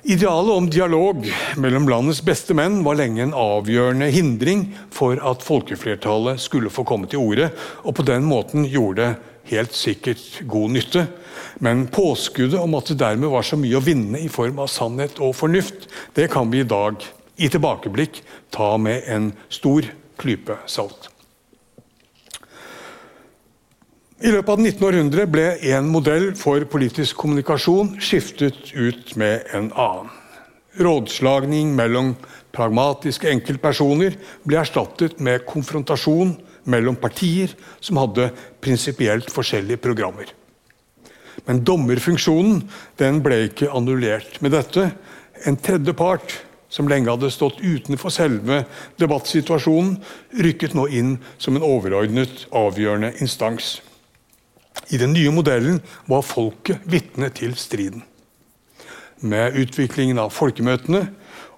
Idealet om dialog mellom landets beste menn var lenge en avgjørende hindring for at folkeflertallet skulle få komme til orde, og på den måten gjorde det helt sikkert god nytte. Men påskuddet om at det dermed var så mye å vinne i form av sannhet og fornuft, det kan vi i dag i tilbakeblikk ta med en stor klype salt. I løpet av 1900 ble en modell for politisk kommunikasjon skiftet ut med en annen. Rådslagning mellom pragmatiske enkeltpersoner ble erstattet med konfrontasjon mellom partier som hadde prinsipielt forskjellige programmer. Men dommerfunksjonen den ble ikke annullert med dette. En tredje part som lenge hadde stått utenfor selve debattsituasjonen, rykket nå inn som en overordnet, avgjørende instans. I den nye modellen var folket vitne til striden. Med utviklingen av folkemøtene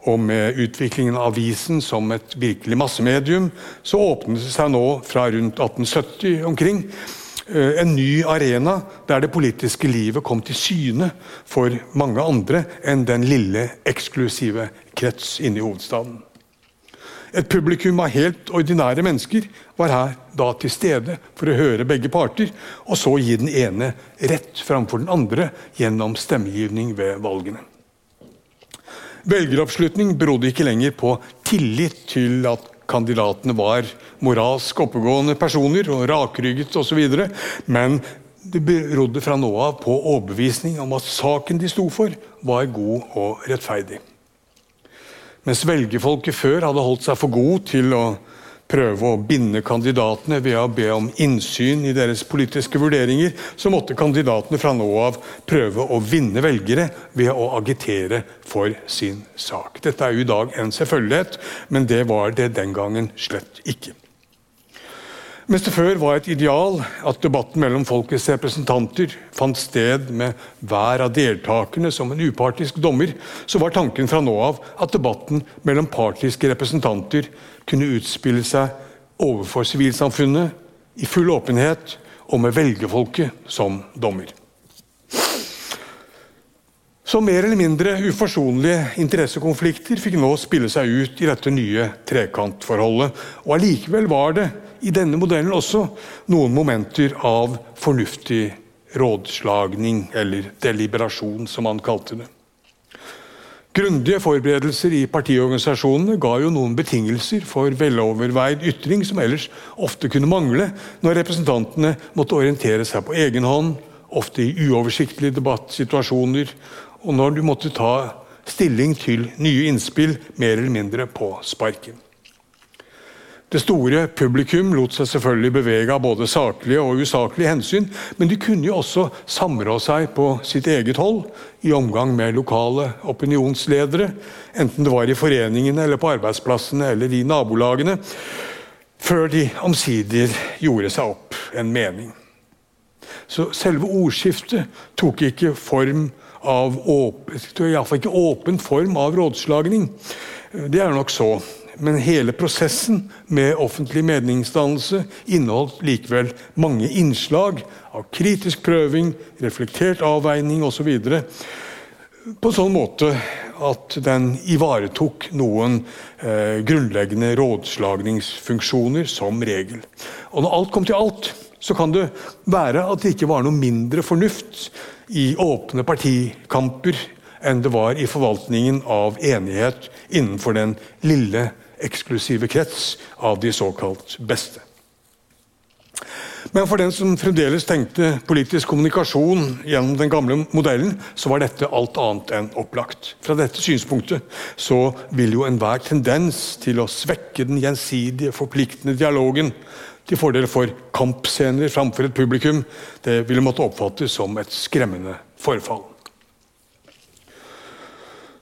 og med utviklingen av avisen som et virkelig massemedium, så åpnet det seg nå fra rundt 1870 omkring en ny arena der det politiske livet kom til syne for mange andre enn den lille, eksklusive krets inne i hovedstaden. Et publikum av helt ordinære mennesker var her da til stede for å høre begge parter, og så gi den ene rett framfor den andre gjennom stemmegivning ved valgene. Velgeroppslutning berodde ikke lenger på tillit til at kandidatene var moralsk oppegående personer og rakrygget osv. Men det berodde fra nå av på overbevisning om at saken de sto for, var god og rettferdig. Mens velgerfolket før hadde holdt seg for god til å prøve å binde kandidatene ved å be om innsyn i deres politiske vurderinger, så måtte kandidatene fra nå av prøve å vinne velgere ved å agitere for sin sak. Dette er jo i dag en selvfølgelighet, men det var det den gangen slett ikke. Mens det før var et ideal at debatten mellom folkets representanter fant sted med hver av deltakerne som en upartisk dommer, så var tanken fra nå av at debatten mellom partiske representanter kunne utspille seg overfor sivilsamfunnet i full åpenhet og med velgerfolket som dommer. Så mer eller mindre uforsonlige interessekonflikter fikk nå spille seg ut i dette nye trekantforholdet. Og allikevel var det i denne modellen også noen momenter av fornuftig rådslagning, eller deliberasjon, som han kalte det. Grundige forberedelser i partiorganisasjonene ga jo noen betingelser for veloverveid ytring som ellers ofte kunne mangle når representantene måtte orientere seg på egen hånd, ofte i uoversiktlige debattsituasjoner, og når du måtte ta stilling til nye innspill mer eller mindre på sparken. Det store publikum lot seg selvfølgelig bevege av både saklige og usaklige hensyn, men de kunne jo også samrå seg på sitt eget hold i omgang med lokale opinionsledere, enten det var i foreningene eller på arbeidsplassene eller i nabolagene, før de omsider gjorde seg opp en mening. Så selve ordskiftet tok ikke form av åpen, ikke åpen form av rådslagning. Det er nok så men hele prosessen med offentlig meningsdannelse inneholdt likevel mange innslag av kritisk prøving, reflektert avveining osv. På sånn måte at den ivaretok noen eh, grunnleggende rådslagningsfunksjoner som regel. Og når alt kom til alt, så kan det være at det ikke var noe mindre fornuft i åpne partikamper enn det var i forvaltningen av enighet innenfor den lille eksklusive krets av de såkalt beste. Men for den som fremdeles tenkte politisk kommunikasjon gjennom den gamle modellen, så var dette alt annet enn opplagt. Fra dette synspunktet så vil jo enhver tendens til å svekke den gjensidige, forpliktende dialogen til fordel for kampscener framfor et publikum, det ville måtte oppfattes som et skremmende forfall.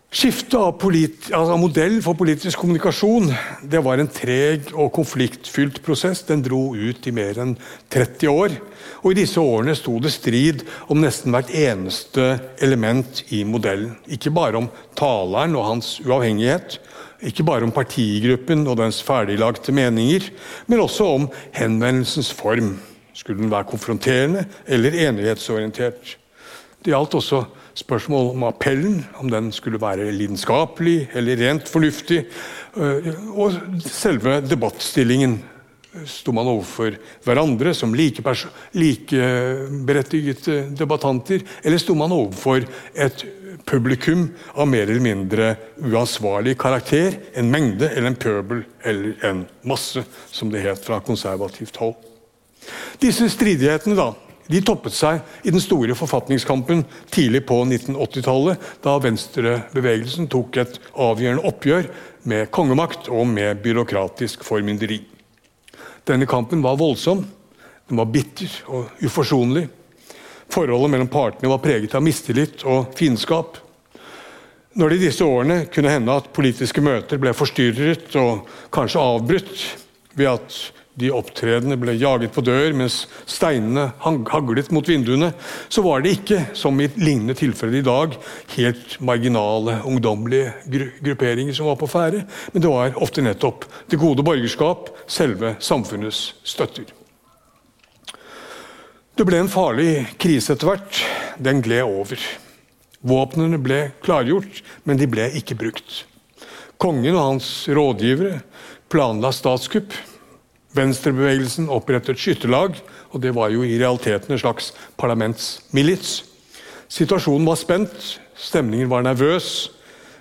Skiftet av, altså modell for politisk kommunikasjon det var en treg og konfliktfylt prosess. Den dro ut i mer enn 30 år. Og I disse årene sto det strid om nesten hvert eneste element i modellen. Ikke bare om taleren og hans uavhengighet, Ikke bare om partigruppen og dens ferdiglagte meninger, men også om henvendelsens form. Skulle den være konfronterende eller enighetsorientert? Det gjaldt også spørsmål om appellen, om den skulle være lidenskapelig eller rent fornuftig. Øh, og selve debattstillingen. Sto man overfor hverandre som likeberettigede like debattanter, eller sto man overfor et publikum av mer eller mindre uansvarlig karakter? En mengde eller en pøbel eller en masse, som det het fra konservativt hold. Disse stridighetene da, de toppet seg i den store forfatningskampen tidlig på 1980-tallet, da venstrebevegelsen tok et avgjørende oppgjør med kongemakt og med byråkratisk formynderi. Denne kampen var voldsom, den var bitter og uforsonlig. Forholdet mellom partene var preget av mistillit og fiendskap. Når det i disse årene kunne hende at politiske møter ble forstyrret og kanskje avbrutt ved at de opptredende ble jaget på dør mens steinene haglet mot vinduene, så var det ikke, som i lignende tilfeller i dag, helt marginale, ungdommelige grupperinger som var på ferde, men det var ofte nettopp det gode borgerskap, selve samfunnets støtter. Det ble en farlig krise etter hvert. Den gled over. Våpnene ble klargjort, men de ble ikke brukt. Kongen og hans rådgivere planla statskupp. Venstrebevegelsen opprettet skytterlag, og det var jo i realiteten en slags parlamentsmilits. Situasjonen var spent, stemningen var nervøs.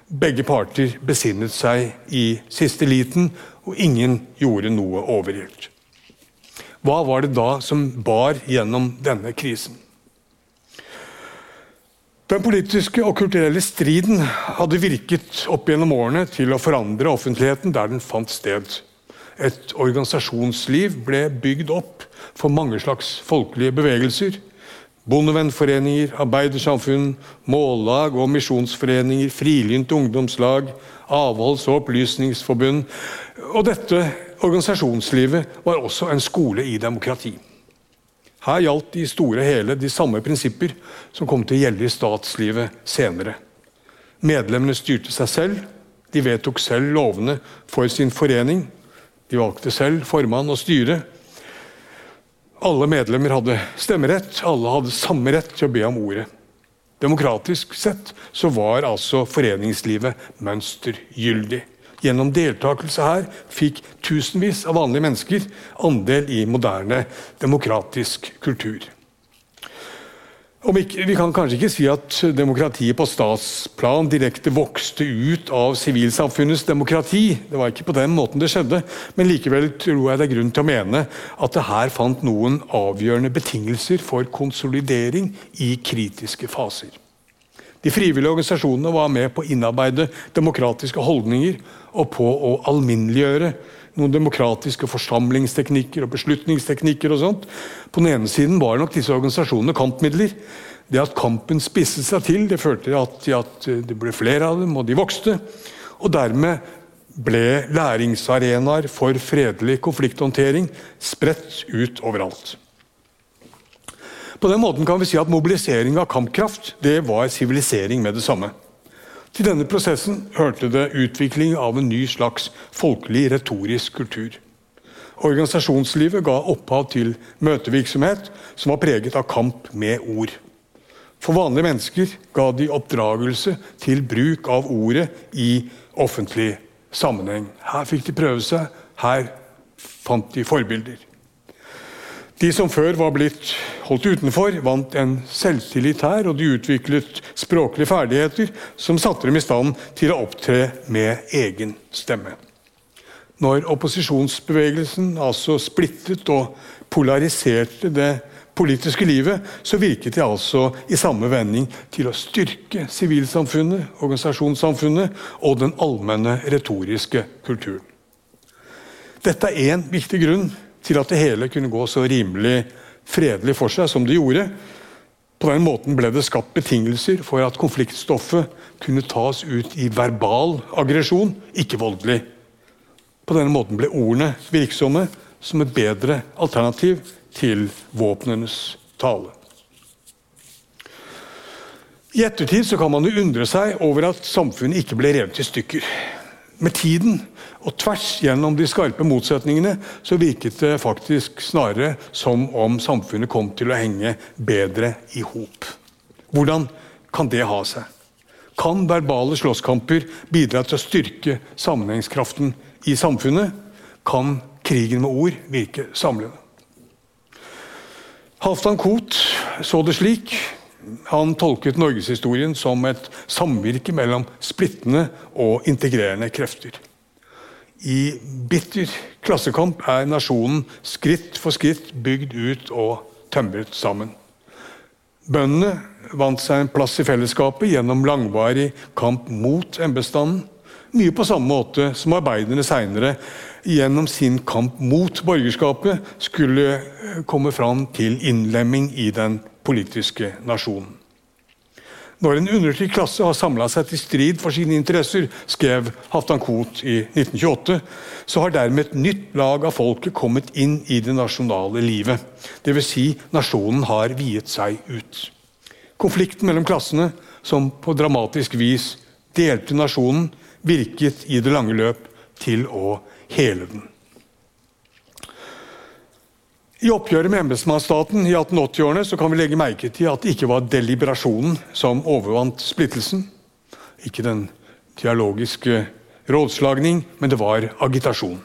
Begge parter besinnet seg i siste liten, og ingen gjorde noe overilt. Hva var det da som bar gjennom denne krisen? Den politiske og kulturelle striden hadde virket opp gjennom årene til å forandre offentligheten der den fant sted. Et organisasjonsliv ble bygd opp for mange slags folkelige bevegelser. Bondevennforeninger, arbeidersamfunn, mållag og misjonsforeninger, frilynte ungdomslag, avholds- og opplysningsforbund. Og dette organisasjonslivet var også en skole i demokrati. Her gjaldt i store hele de samme prinsipper som kom til å gjelde i statslivet senere. Medlemmene styrte seg selv, de vedtok selv lovene for sin forening. De valgte selv formann og styre. Alle medlemmer hadde stemmerett, alle hadde samme rett til å be om ordet. Demokratisk sett så var altså foreningslivet mønstergyldig. Gjennom deltakelse her fikk tusenvis av vanlige mennesker andel i moderne demokratisk kultur. Ikke, vi kan kanskje ikke si at demokratiet på statsplan direkte vokste ut av sivilsamfunnets demokrati. Det var ikke på den måten det skjedde. Men likevel tror jeg det er grunn til å mene at det her fant noen avgjørende betingelser for konsolidering i kritiske faser. De frivillige organisasjonene var med på å innarbeide demokratiske holdninger og på å alminneliggjøre noen demokratiske forsamlingsteknikker og beslutningsteknikker. og sånt. På den ene siden var nok disse organisasjonene kampmidler. Det at kampen spisset seg til, det førte til at, det ble flere av dem, og de vokste. Og dermed ble læringsarenaer for fredelig konflikthåndtering spredt ut overalt. På den måten kan vi si at Mobilisering av kampkraft det var sivilisering med det samme. Til denne prosessen hørte det utvikling av en ny slags folkelig retorisk kultur. Organisasjonslivet ga opphav til møtevirksomhet som var preget av kamp med ord. For vanlige mennesker ga de oppdragelse til bruk av ordet i offentlig sammenheng. Her fikk de prøve seg, her fant de forbilder. De som før var blitt holdt utenfor, vant en selvtillit her, og de utviklet språklige ferdigheter som satte dem i stand til å opptre med egen stemme. Når opposisjonsbevegelsen altså splittet og polariserte det politiske livet, så virket de altså i samme vending til å styrke sivilsamfunnet, organisasjonssamfunnet og den allmenne retoriske kulturen. Dette er én viktig grunn til at det hele kunne gå så rimelig fredelig for seg som det gjorde. På den måten ble det skapt betingelser for at konfliktstoffet kunne tas ut i verbal aggresjon, ikke voldelig. På denne måten ble ordene virksomme som et bedre alternativ til våpnenes tale. I ettertid kan man jo undre seg over at samfunnet ikke ble revet i stykker. med tiden og tvers gjennom de skarpe motsetningene så virket det faktisk snarere som om samfunnet kom til å henge bedre i hop. Hvordan kan det ha seg? Kan verbale slåsskamper bidra til å styrke sammenhengskraften i samfunnet? Kan krigen med ord virke samlende? Halvdan Koht så det slik han tolket norgeshistorien som et samvirke mellom splittende og integrerende krefter. I bitter klassekamp er nasjonen skritt for skritt bygd ut og tømret sammen. Bøndene vant seg en plass i fellesskapet gjennom langvarig kamp mot embetsstanden. Mye på samme måte som arbeiderne seinere gjennom sin kamp mot borgerskapet skulle komme fram til innlemming i den politiske nasjonen. Når en undertrykt klasse har samla seg til strid for sine interesser, skrev Halvdan Koht i 1928, så har dermed et nytt lag av folket kommet inn i det nasjonale livet. Dvs. Si, nasjonen har viet seg ut. Konflikten mellom klassene, som på dramatisk vis delte nasjonen, virket i det lange løp til å hele den. I oppgjøret med embetsmannsstaten i 1880-årene så kan vi legge merke til at det ikke var deliberasjonen som overvant splittelsen. Ikke den dialogiske rådslagning, men det var agitasjon.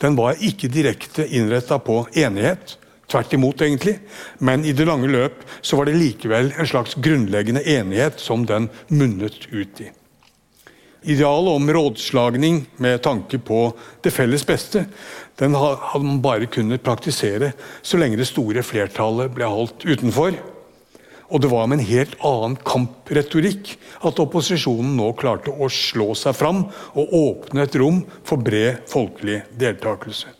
Den var ikke direkte innretta på enighet. Tvert imot, egentlig. Men i det lange løp så var det likevel en slags grunnleggende enighet som den munnet ut i. Idealet om rådslagning med tanke på det felles beste den hadde man bare kunnet praktisere så lenge det store flertallet ble holdt utenfor. Og det var med en helt annen kampretorikk at opposisjonen nå klarte å slå seg fram og åpne et rom for bred folkelig deltakelse.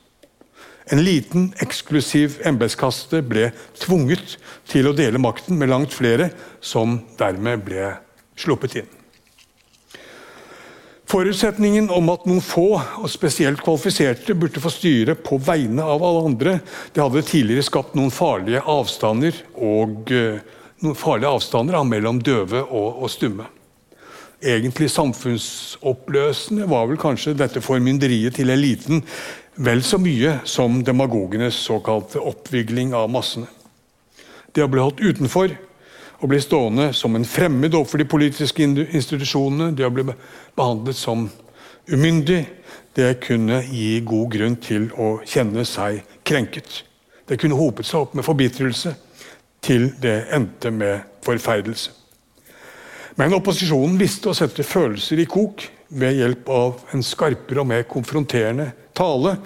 En liten, eksklusiv embetskaste ble tvunget til å dele makten med langt flere, som dermed ble sluppet inn. Forutsetningen om at noen få, og spesielt kvalifiserte, burde få styre på vegne av alle andre, det hadde tidligere skapt noen farlige avstander, og, uh, noen farlige avstander mellom døve og, og, stumme. Egentlig samfunnsoppløsende var vel kanskje dette formynderiet til eliten vel så mye som demagogenes såkalte oppvigling av massene. Det å bli holdt utenfor å bli stående som en fremmed overfor de politiske institusjonene, det å bli behandlet som umyndig, det kunne gi god grunn til å kjenne seg krenket. Det kunne hopet seg opp med forbitrelse til det endte med forferdelse. Men opposisjonen visste å sette følelser i kok ved hjelp av en skarpere og mer konfronterende tale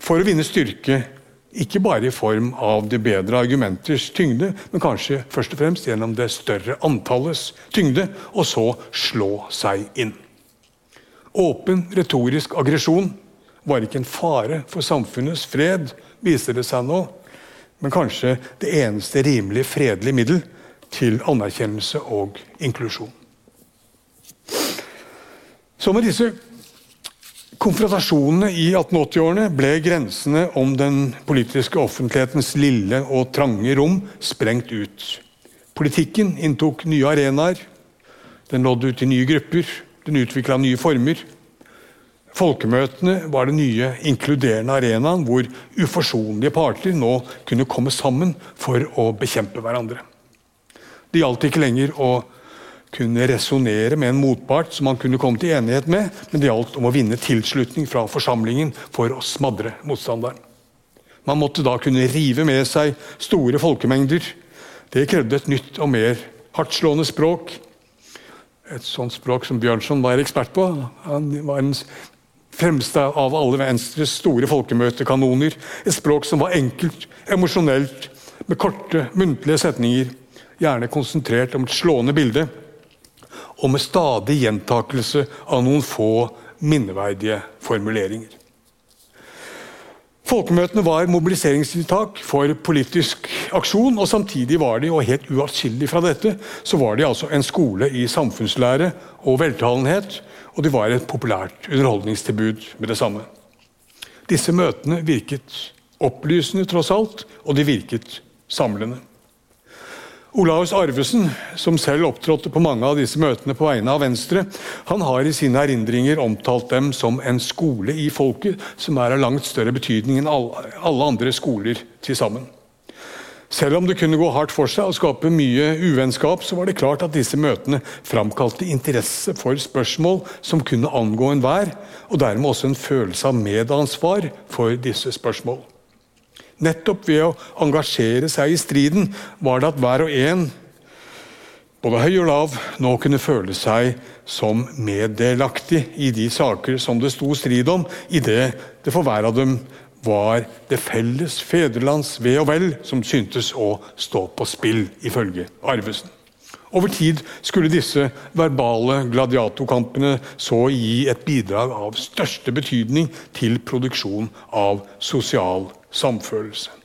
for å vinne styrke ikke bare i form av det bedre argumenters tyngde, men kanskje først og fremst gjennom det større antallets tyngde, og så slå seg inn. Åpen retorisk aggresjon var ikke en fare for samfunnets fred, viser det seg nå, men kanskje det eneste rimelig fredelige middel til anerkjennelse og inklusjon. Så med disse konfrontasjonene i 1880-årene ble grensene om den politiske offentlighetens lille og trange rom sprengt ut. Politikken inntok nye arenaer. Den nådde ut i nye grupper. Den utvikla nye former. Folkemøtene var den nye inkluderende arenaen hvor uforsonlige parter nå kunne komme sammen for å bekjempe hverandre. Det gjaldt ikke lenger å kunne resonnere med en motpart som man kunne komme til enighet med, men det gjaldt om å vinne tilslutning fra forsamlingen for å smadre motstanderen. Man måtte da kunne rive med seg store folkemengder. Det krevde et nytt og mer hardtslående språk. Et sånt språk som Bjørnson var ekspert på. Han var den fremste av alle Venstres store folkemøtekanoner. Et språk som var enkelt, emosjonelt, med korte, muntlige setninger. Gjerne konsentrert om et slående bilde og med stadig gjentakelse av noen få minneverdige formuleringer. Folkemøtene var mobiliseringstiltak for politisk aksjon, og samtidig var de, og helt uatskillelig fra dette, så var de altså en skole i samfunnslære og veltalenhet, og de var et populært underholdningstilbud med det samme. Disse møtene virket opplysende, tross alt, og de virket samlende. Olaus Arvesen, som selv opptrådte på mange av disse møtene på vegne av Venstre, han har i sine erindringer omtalt dem som en skole i folket som er av langt større betydning enn alle andre skoler til sammen. Selv om det kunne gå hardt for seg og skape mye uvennskap, så var det klart at disse møtene framkalte interesse for spørsmål som kunne angå enhver, og dermed også en følelse av medansvar for disse spørsmål. Nettopp ved å engasjere seg i striden var det at hver og en, både høy og lav, nå kunne føle seg som meddelaktig i de saker som det sto strid om, idet det for hver av dem var det felles fedrelands ve og vel som syntes å stå på spill, ifølge Arvesen. Over tid skulle disse verbale gladiatorkampene så gi et bidrag av største betydning til produksjon av sosial samfølelse.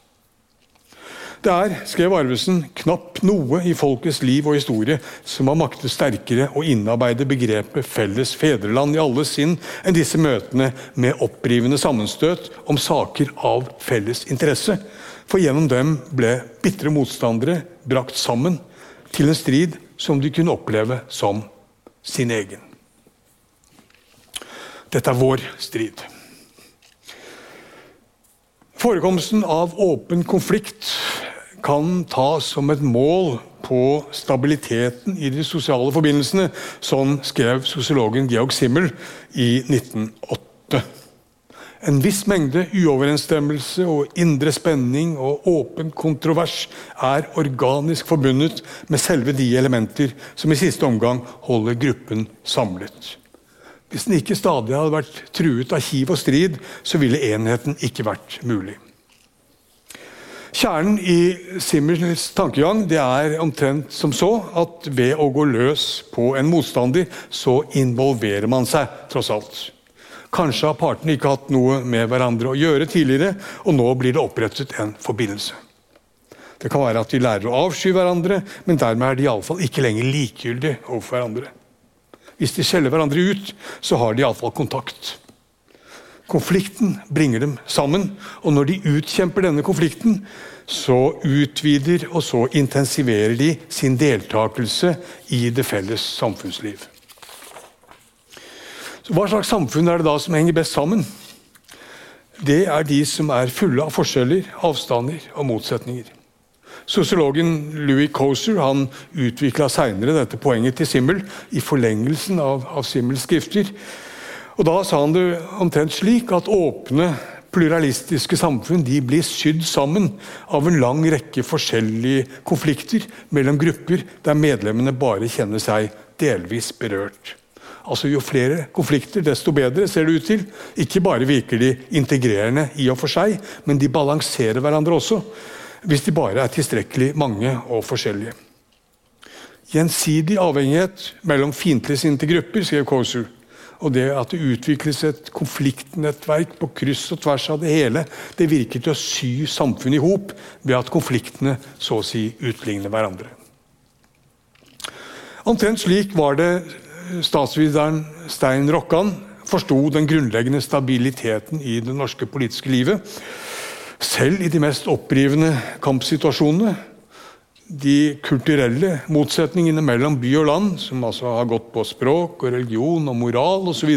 Det er, skrev Arvesen, knapt noe i folkets liv og historie som har maktet sterkere å innarbeide begrepet 'felles fedreland' i alle sinn enn disse møtene med opprivende sammenstøt om saker av felles interesse. For gjennom dem ble bitre motstandere brakt sammen til en strid som de kunne oppleve som sin egen. Dette er vår strid. Forekomsten av åpen konflikt kan tas som et mål på stabiliteten i de sosiale forbindelsene. Sånn skrev sosiologen Georg Simmel i 1908. En viss mengde uoverensstemmelse og indre spenning og åpen kontrovers er organisk forbundet med selve de elementer som i siste omgang holder gruppen samlet. Hvis den ikke stadig hadde vært truet av hiv og strid, så ville enheten ikke vært mulig. Kjernen i Simmers tankegang det er omtrent som så at ved å gå løs på en motstander, så involverer man seg, tross alt. Kanskje har partene ikke hatt noe med hverandre å gjøre tidligere, og nå blir det opprettet en forbindelse. Det kan være at de lærer å avsky hverandre, men dermed er de iallfall ikke lenger likegyldige overfor hverandre. Hvis de skjeller hverandre ut, så har de iallfall kontakt. Konflikten bringer dem sammen, og når de utkjemper denne konflikten, så utvider og så intensiverer de sin deltakelse i det felles samfunnsliv. Så hva slags samfunn er det da som henger best sammen? Det er de som er fulle av forskjeller, avstander og motsetninger. Sosiologen Louis Coser han utvikla seinere dette poenget til Simmel i forlengelsen av, av Simmels skrifter. Og Da sa han det omtrent slik at åpne, pluralistiske samfunn de blir sydd sammen av en lang rekke forskjellige konflikter mellom grupper der medlemmene bare kjenner seg delvis berørt. Altså Jo flere konflikter, desto bedre, ser det ut til. Ikke bare virker de integrerende i og for seg, men de balanserer hverandre også hvis de bare er tilstrekkelig mange og forskjellige. Gjensidig avhengighet mellom fiendtligsinte grupper, skrev Kosu, og det at det utvikles et konfliktnettverk på kryss og tvers av det hele, det virker til å sy samfunnet i hop ved at konfliktene så å si utligner hverandre. Omtrent slik var det statsvideren Stein Rokkan forsto den grunnleggende stabiliteten i det norske politiske livet selv i de mest opprivende kampsituasjonene. De kulturelle motsetningene mellom by og land, som altså har gått på språk, og religion og moral osv.,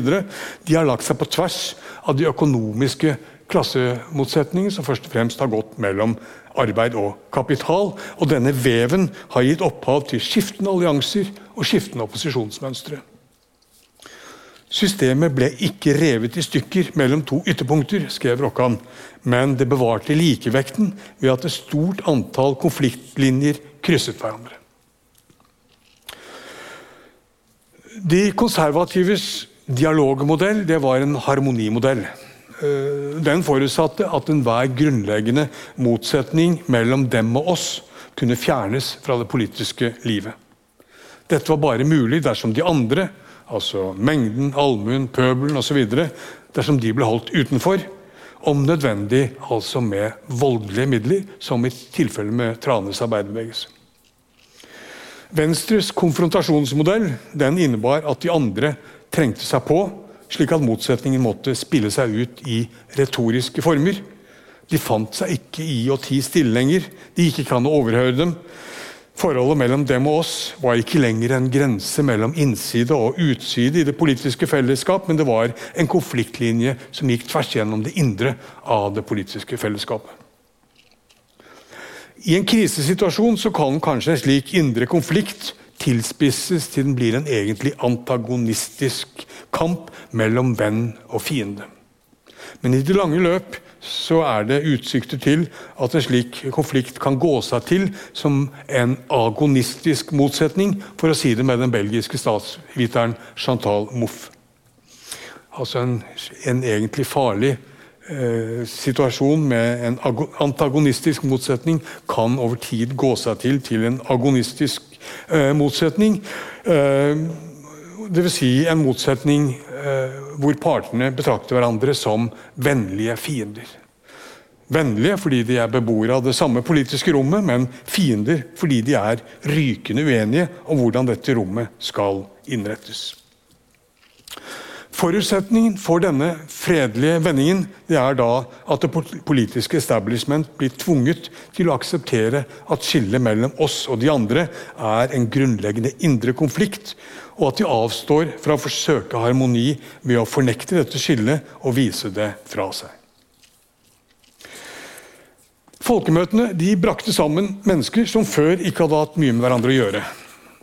de har lagt seg på tvers av de økonomiske klassemotsetningene som først og fremst har gått mellom arbeid og kapital. Og denne veven har gitt opphav til skiftende allianser og skiftende opposisjonsmønstre. Systemet ble ikke revet i stykker mellom to ytterpunkter, skrev Rokkan, men det bevarte likevekten ved at et stort antall konfliktlinjer krysset hverandre. De konservatives dialogmodell det var en harmonimodell. Eh, den forutsatte at enhver grunnleggende motsetning mellom dem og oss kunne fjernes fra det politiske livet. Dette var bare mulig dersom de andre altså mengden, allmuen, pøbelen osv., dersom de ble holdt utenfor. Om nødvendig altså med voldelige midler, som i tilfelle med Tranes arbeiderbevegelse. Venstres konfrontasjonsmodell den innebar at de andre trengte seg på, slik at motsetningen måtte spille seg ut i retoriske former. De fant seg ikke i å tie stille lenger. Det gikk ikke an å overhøre dem. Forholdet mellom dem og oss var ikke lenger en grense mellom innside og utside i det politiske fellesskap, men det var en konfliktlinje som gikk tvers gjennom det indre av det politiske fellesskapet. I en krisesituasjon så kan kanskje en slik indre konflikt tilspisses til den blir en egentlig antagonistisk kamp mellom venn og fiende. Men i det lange løp så er det utsikter til at en slik konflikt kan gå seg til som en agonistisk motsetning, for å si det med den belgiske statsviteren Chantal Mouffe. Altså en, en egentlig farlig eh, situasjon med en antagonistisk motsetning kan over tid gå seg til til en agonistisk eh, motsetning. Eh, Dvs. Si en motsetning eh, hvor partene betrakter hverandre som vennlige fiender. Vennlige fordi de er beboere av det samme politiske rommet, men fiender fordi de er rykende uenige om hvordan dette rommet skal innrettes. Forutsetningen for denne fredelige vendingen det er da at det politiske establishment blir tvunget til å akseptere at skillet mellom oss og de andre er en grunnleggende indre konflikt, og at de avstår fra å forsøke harmoni ved å fornekte dette skillet og vise det fra seg. Folkemøtene de brakte sammen mennesker som før ikke hadde hatt mye med hverandre å gjøre.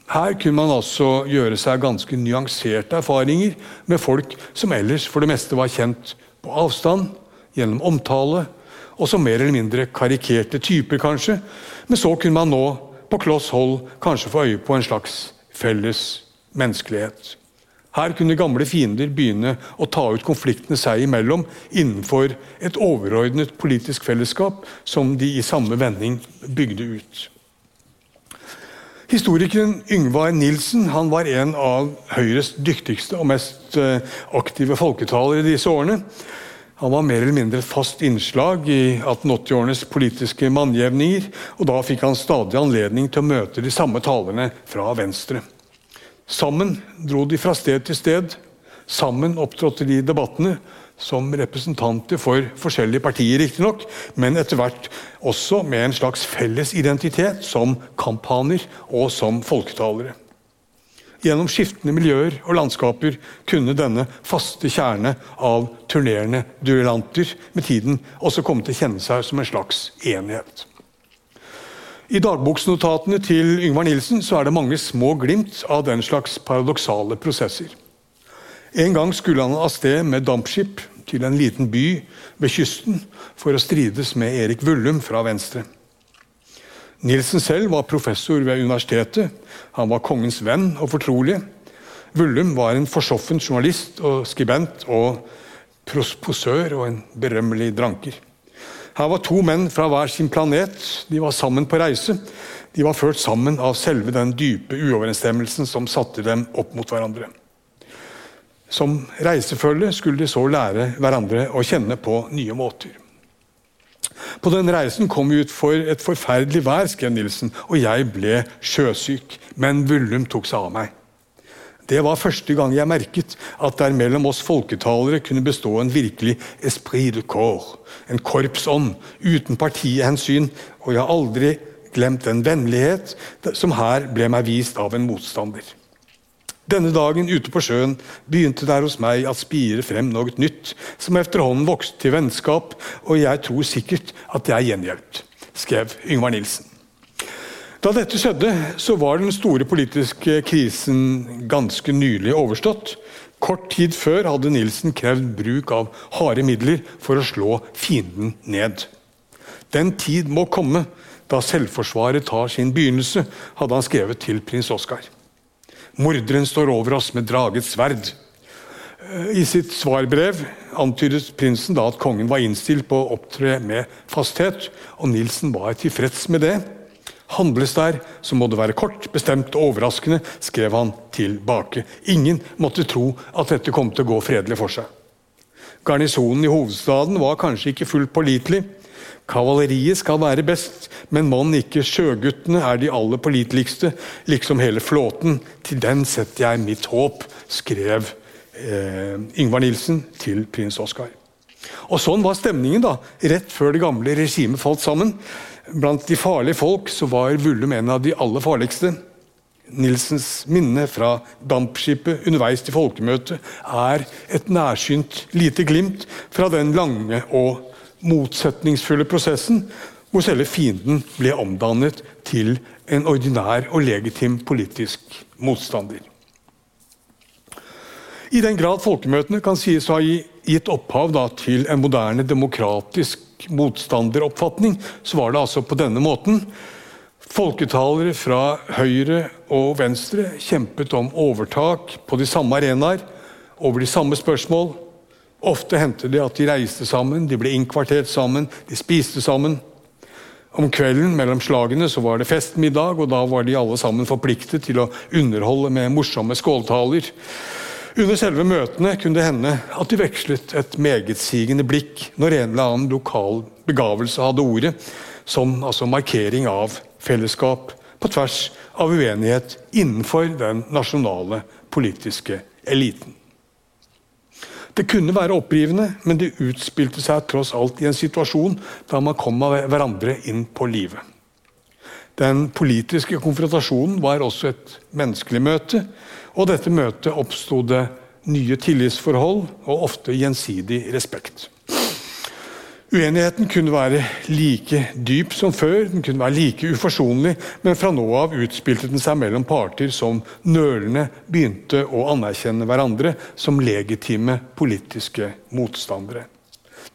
Her kunne man altså gjøre seg ganske nyanserte erfaringer med folk som ellers for det meste var kjent på avstand, gjennom omtale, og som mer eller mindre karikerte typer, kanskje. Men så kunne man nå på kloss hold kanskje få øye på en slags felles menneskelighet. Her kunne gamle fiender begynne å ta ut konfliktene seg imellom innenfor et overordnet politisk fellesskap som de i samme vending bygde ut. Historikeren Yngvar Nilsen han var en av Høyres dyktigste og mest eh, aktive folketalere disse årene. Han var mer eller mindre et fast innslag i 1880-årenes politiske mannjevninger, og da fikk han stadig anledning til å møte de samme talerne fra Venstre. Sammen dro de fra sted til sted. Sammen opptrådte de i debattene som representanter for forskjellige partier, riktignok, men etter hvert også med en slags felles identitet som kamphaner og som folketalere. Gjennom skiftende miljøer og landskaper kunne denne faste kjerne av turnerende duellanter med tiden også komme til å kjenne seg som en slags enhet. I dagboksnotatene til Yngvar Nilsen så er det mange små glimt av den slags paradoksale prosesser. En gang skulle han av sted med dampskip til en liten by ved kysten for å strides med Erik Vullum fra Venstre. Nilsen selv var professor ved universitetet. Han var kongens venn og fortrolige. Vullum var en forsoffen journalist og skribent og prosposør og en berømmelig dranker. Her var to menn fra hver sin planet. De var sammen på reise. De var ført sammen av selve den dype uoverensstemmelsen som satte dem opp mot hverandre. Som reisefølge skulle de så lære hverandre å kjenne på nye måter. På den reisen kom vi ut for et forferdelig vær, skrev Nilsen, og jeg ble sjøsyk. Men Vullum tok seg av meg. Det var første gang jeg merket at der mellom oss folketalere kunne bestå en virkelig esprit de corps, en korpsånd uten partihensyn, og jeg har aldri glemt den vennlighet som her ble meg vist av en motstander. Denne dagen ute på sjøen begynte der hos meg at spire frem noe nytt, som efterhånden vokste til vennskap, og jeg tror sikkert at er gjengjeldt, skrev Yngvar Nilsen. Da dette skjedde, så var den store politiske krisen ganske nylig overstått. Kort tid før hadde Nilsen krevd bruk av harde midler for å slå fienden ned. Den tid må komme da selvforsvaret tar sin begynnelse, hadde han skrevet til prins Oskar. Morderen står over oss med draget sverd. I sitt svarbrev antydet prinsen da at kongen var innstilt på å opptre med fasthet, og Nilsen var tilfreds med det. Handles der, så må det være kort, bestemt og overraskende, skrev han tilbake. Ingen måtte tro at dette kom til å gå fredelig for seg. Garnisonen i hovedstaden var kanskje ikke fullt pålitelig. Kavaleriet skal være best, men mann ikke sjøguttene er de aller påliteligste, liksom hele flåten. Til den setter jeg mitt håp, skrev eh, Ingvar Nilsen til prins Oskar. Og Sånn var stemningen da, rett før det gamle regimet falt sammen. Blant de farlige folk så var Vullum en av de aller farligste. Nilsens minne fra dampskipet underveis til folkemøtet er et nærsynt lite glimt fra den lange og motsetningsfulle prosessen hvor selve fienden ble omdannet til en ordinær og legitim politisk motstander. I den grad folkemøtene kan sies å ha gitt opphav da, til en moderne demokratisk motstanderoppfatning, så var det altså på denne måten. Folketalere fra høyre og venstre kjempet om overtak på de samme arenaer, over de samme spørsmål. Ofte hendte det at de reiste sammen, de ble innkvartert sammen, de spiste sammen. Om kvelden mellom slagene så var det festmiddag, og da var de alle sammen forpliktet til å underholde med morsomme skåltaler. Under selve møtene kunne det hende at de vekslet et megetsigende blikk når en eller annen lokal begavelse hadde ordet, som altså markering av fellesskap på tvers av uenighet innenfor den nasjonale politiske eliten. Det kunne være opprivende, men det utspilte seg tross alt i en situasjon da man kom av hverandre inn på livet. Den politiske konfrontasjonen var også et menneskelig møte, og dette møtet oppsto det nye tillitsforhold og ofte gjensidig respekt. Uenigheten kunne være like dyp som før, den kunne være like uforsonlig, men fra nå av utspilte den seg mellom parter som nølende begynte å anerkjenne hverandre som legitime politiske motstandere.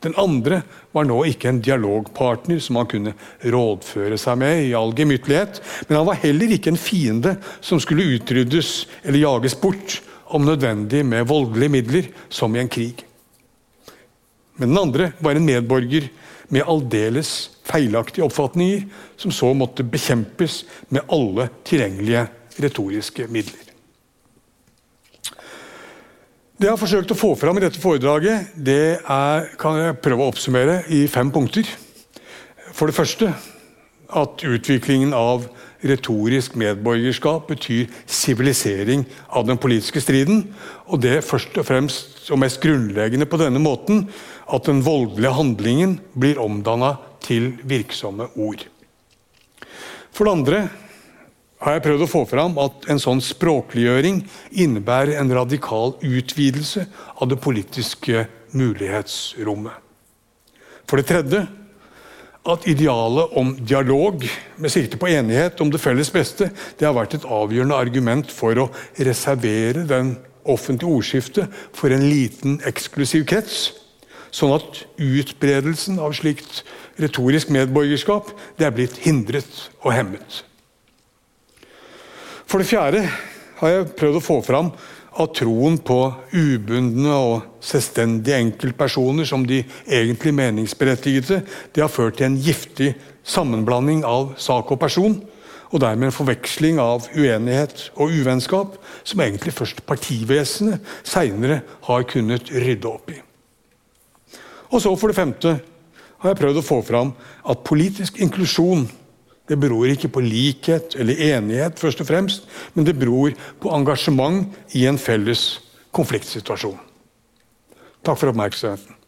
Den andre var nå ikke en dialogpartner som han kunne rådføre seg med i all gemyttlighet, men han var heller ikke en fiende som skulle utryddes eller jages bort, om nødvendig med voldelige midler, som i en krig. Men den andre var en medborger med aldeles feilaktige oppfatninger, som så måtte bekjempes med alle tilgjengelige retoriske midler. Det jeg har forsøkt å få fram i dette foredraget, det er, kan jeg prøve å oppsummere i fem punkter. For det første at utviklingen av retorisk medborgerskap betyr sivilisering av den politiske striden. Og det først og fremst og mest grunnleggende på denne måten at den voldelige handlingen blir omdanna til virksomme ord. For det andre har jeg prøvd å få fram at en sånn språkliggjøring innebærer en radikal utvidelse av det politiske mulighetsrommet. For det tredje at idealet om dialog med sikte på enighet om det felles beste det har vært et avgjørende argument for å reservere den offentlige ordskiftet for en liten, eksklusiv krets. Sånn at utbredelsen av slikt retorisk medborgerskap det er blitt hindret og hemmet. For det fjerde har jeg prøvd å få fram at troen på ubundne og selvstendige enkeltpersoner som de egentlig meningsberettigede, det har ført til en giftig sammenblanding av sak og person, og dermed en forveksling av uenighet og uvennskap, som egentlig først partivesenet seinere har kunnet rydde opp i. Og så For det femte har jeg prøvd å få fram at politisk inklusjon det beror ikke på likhet eller enighet, først og fremst, men det beror på engasjement i en felles konfliktsituasjon. Takk for oppmerksomheten.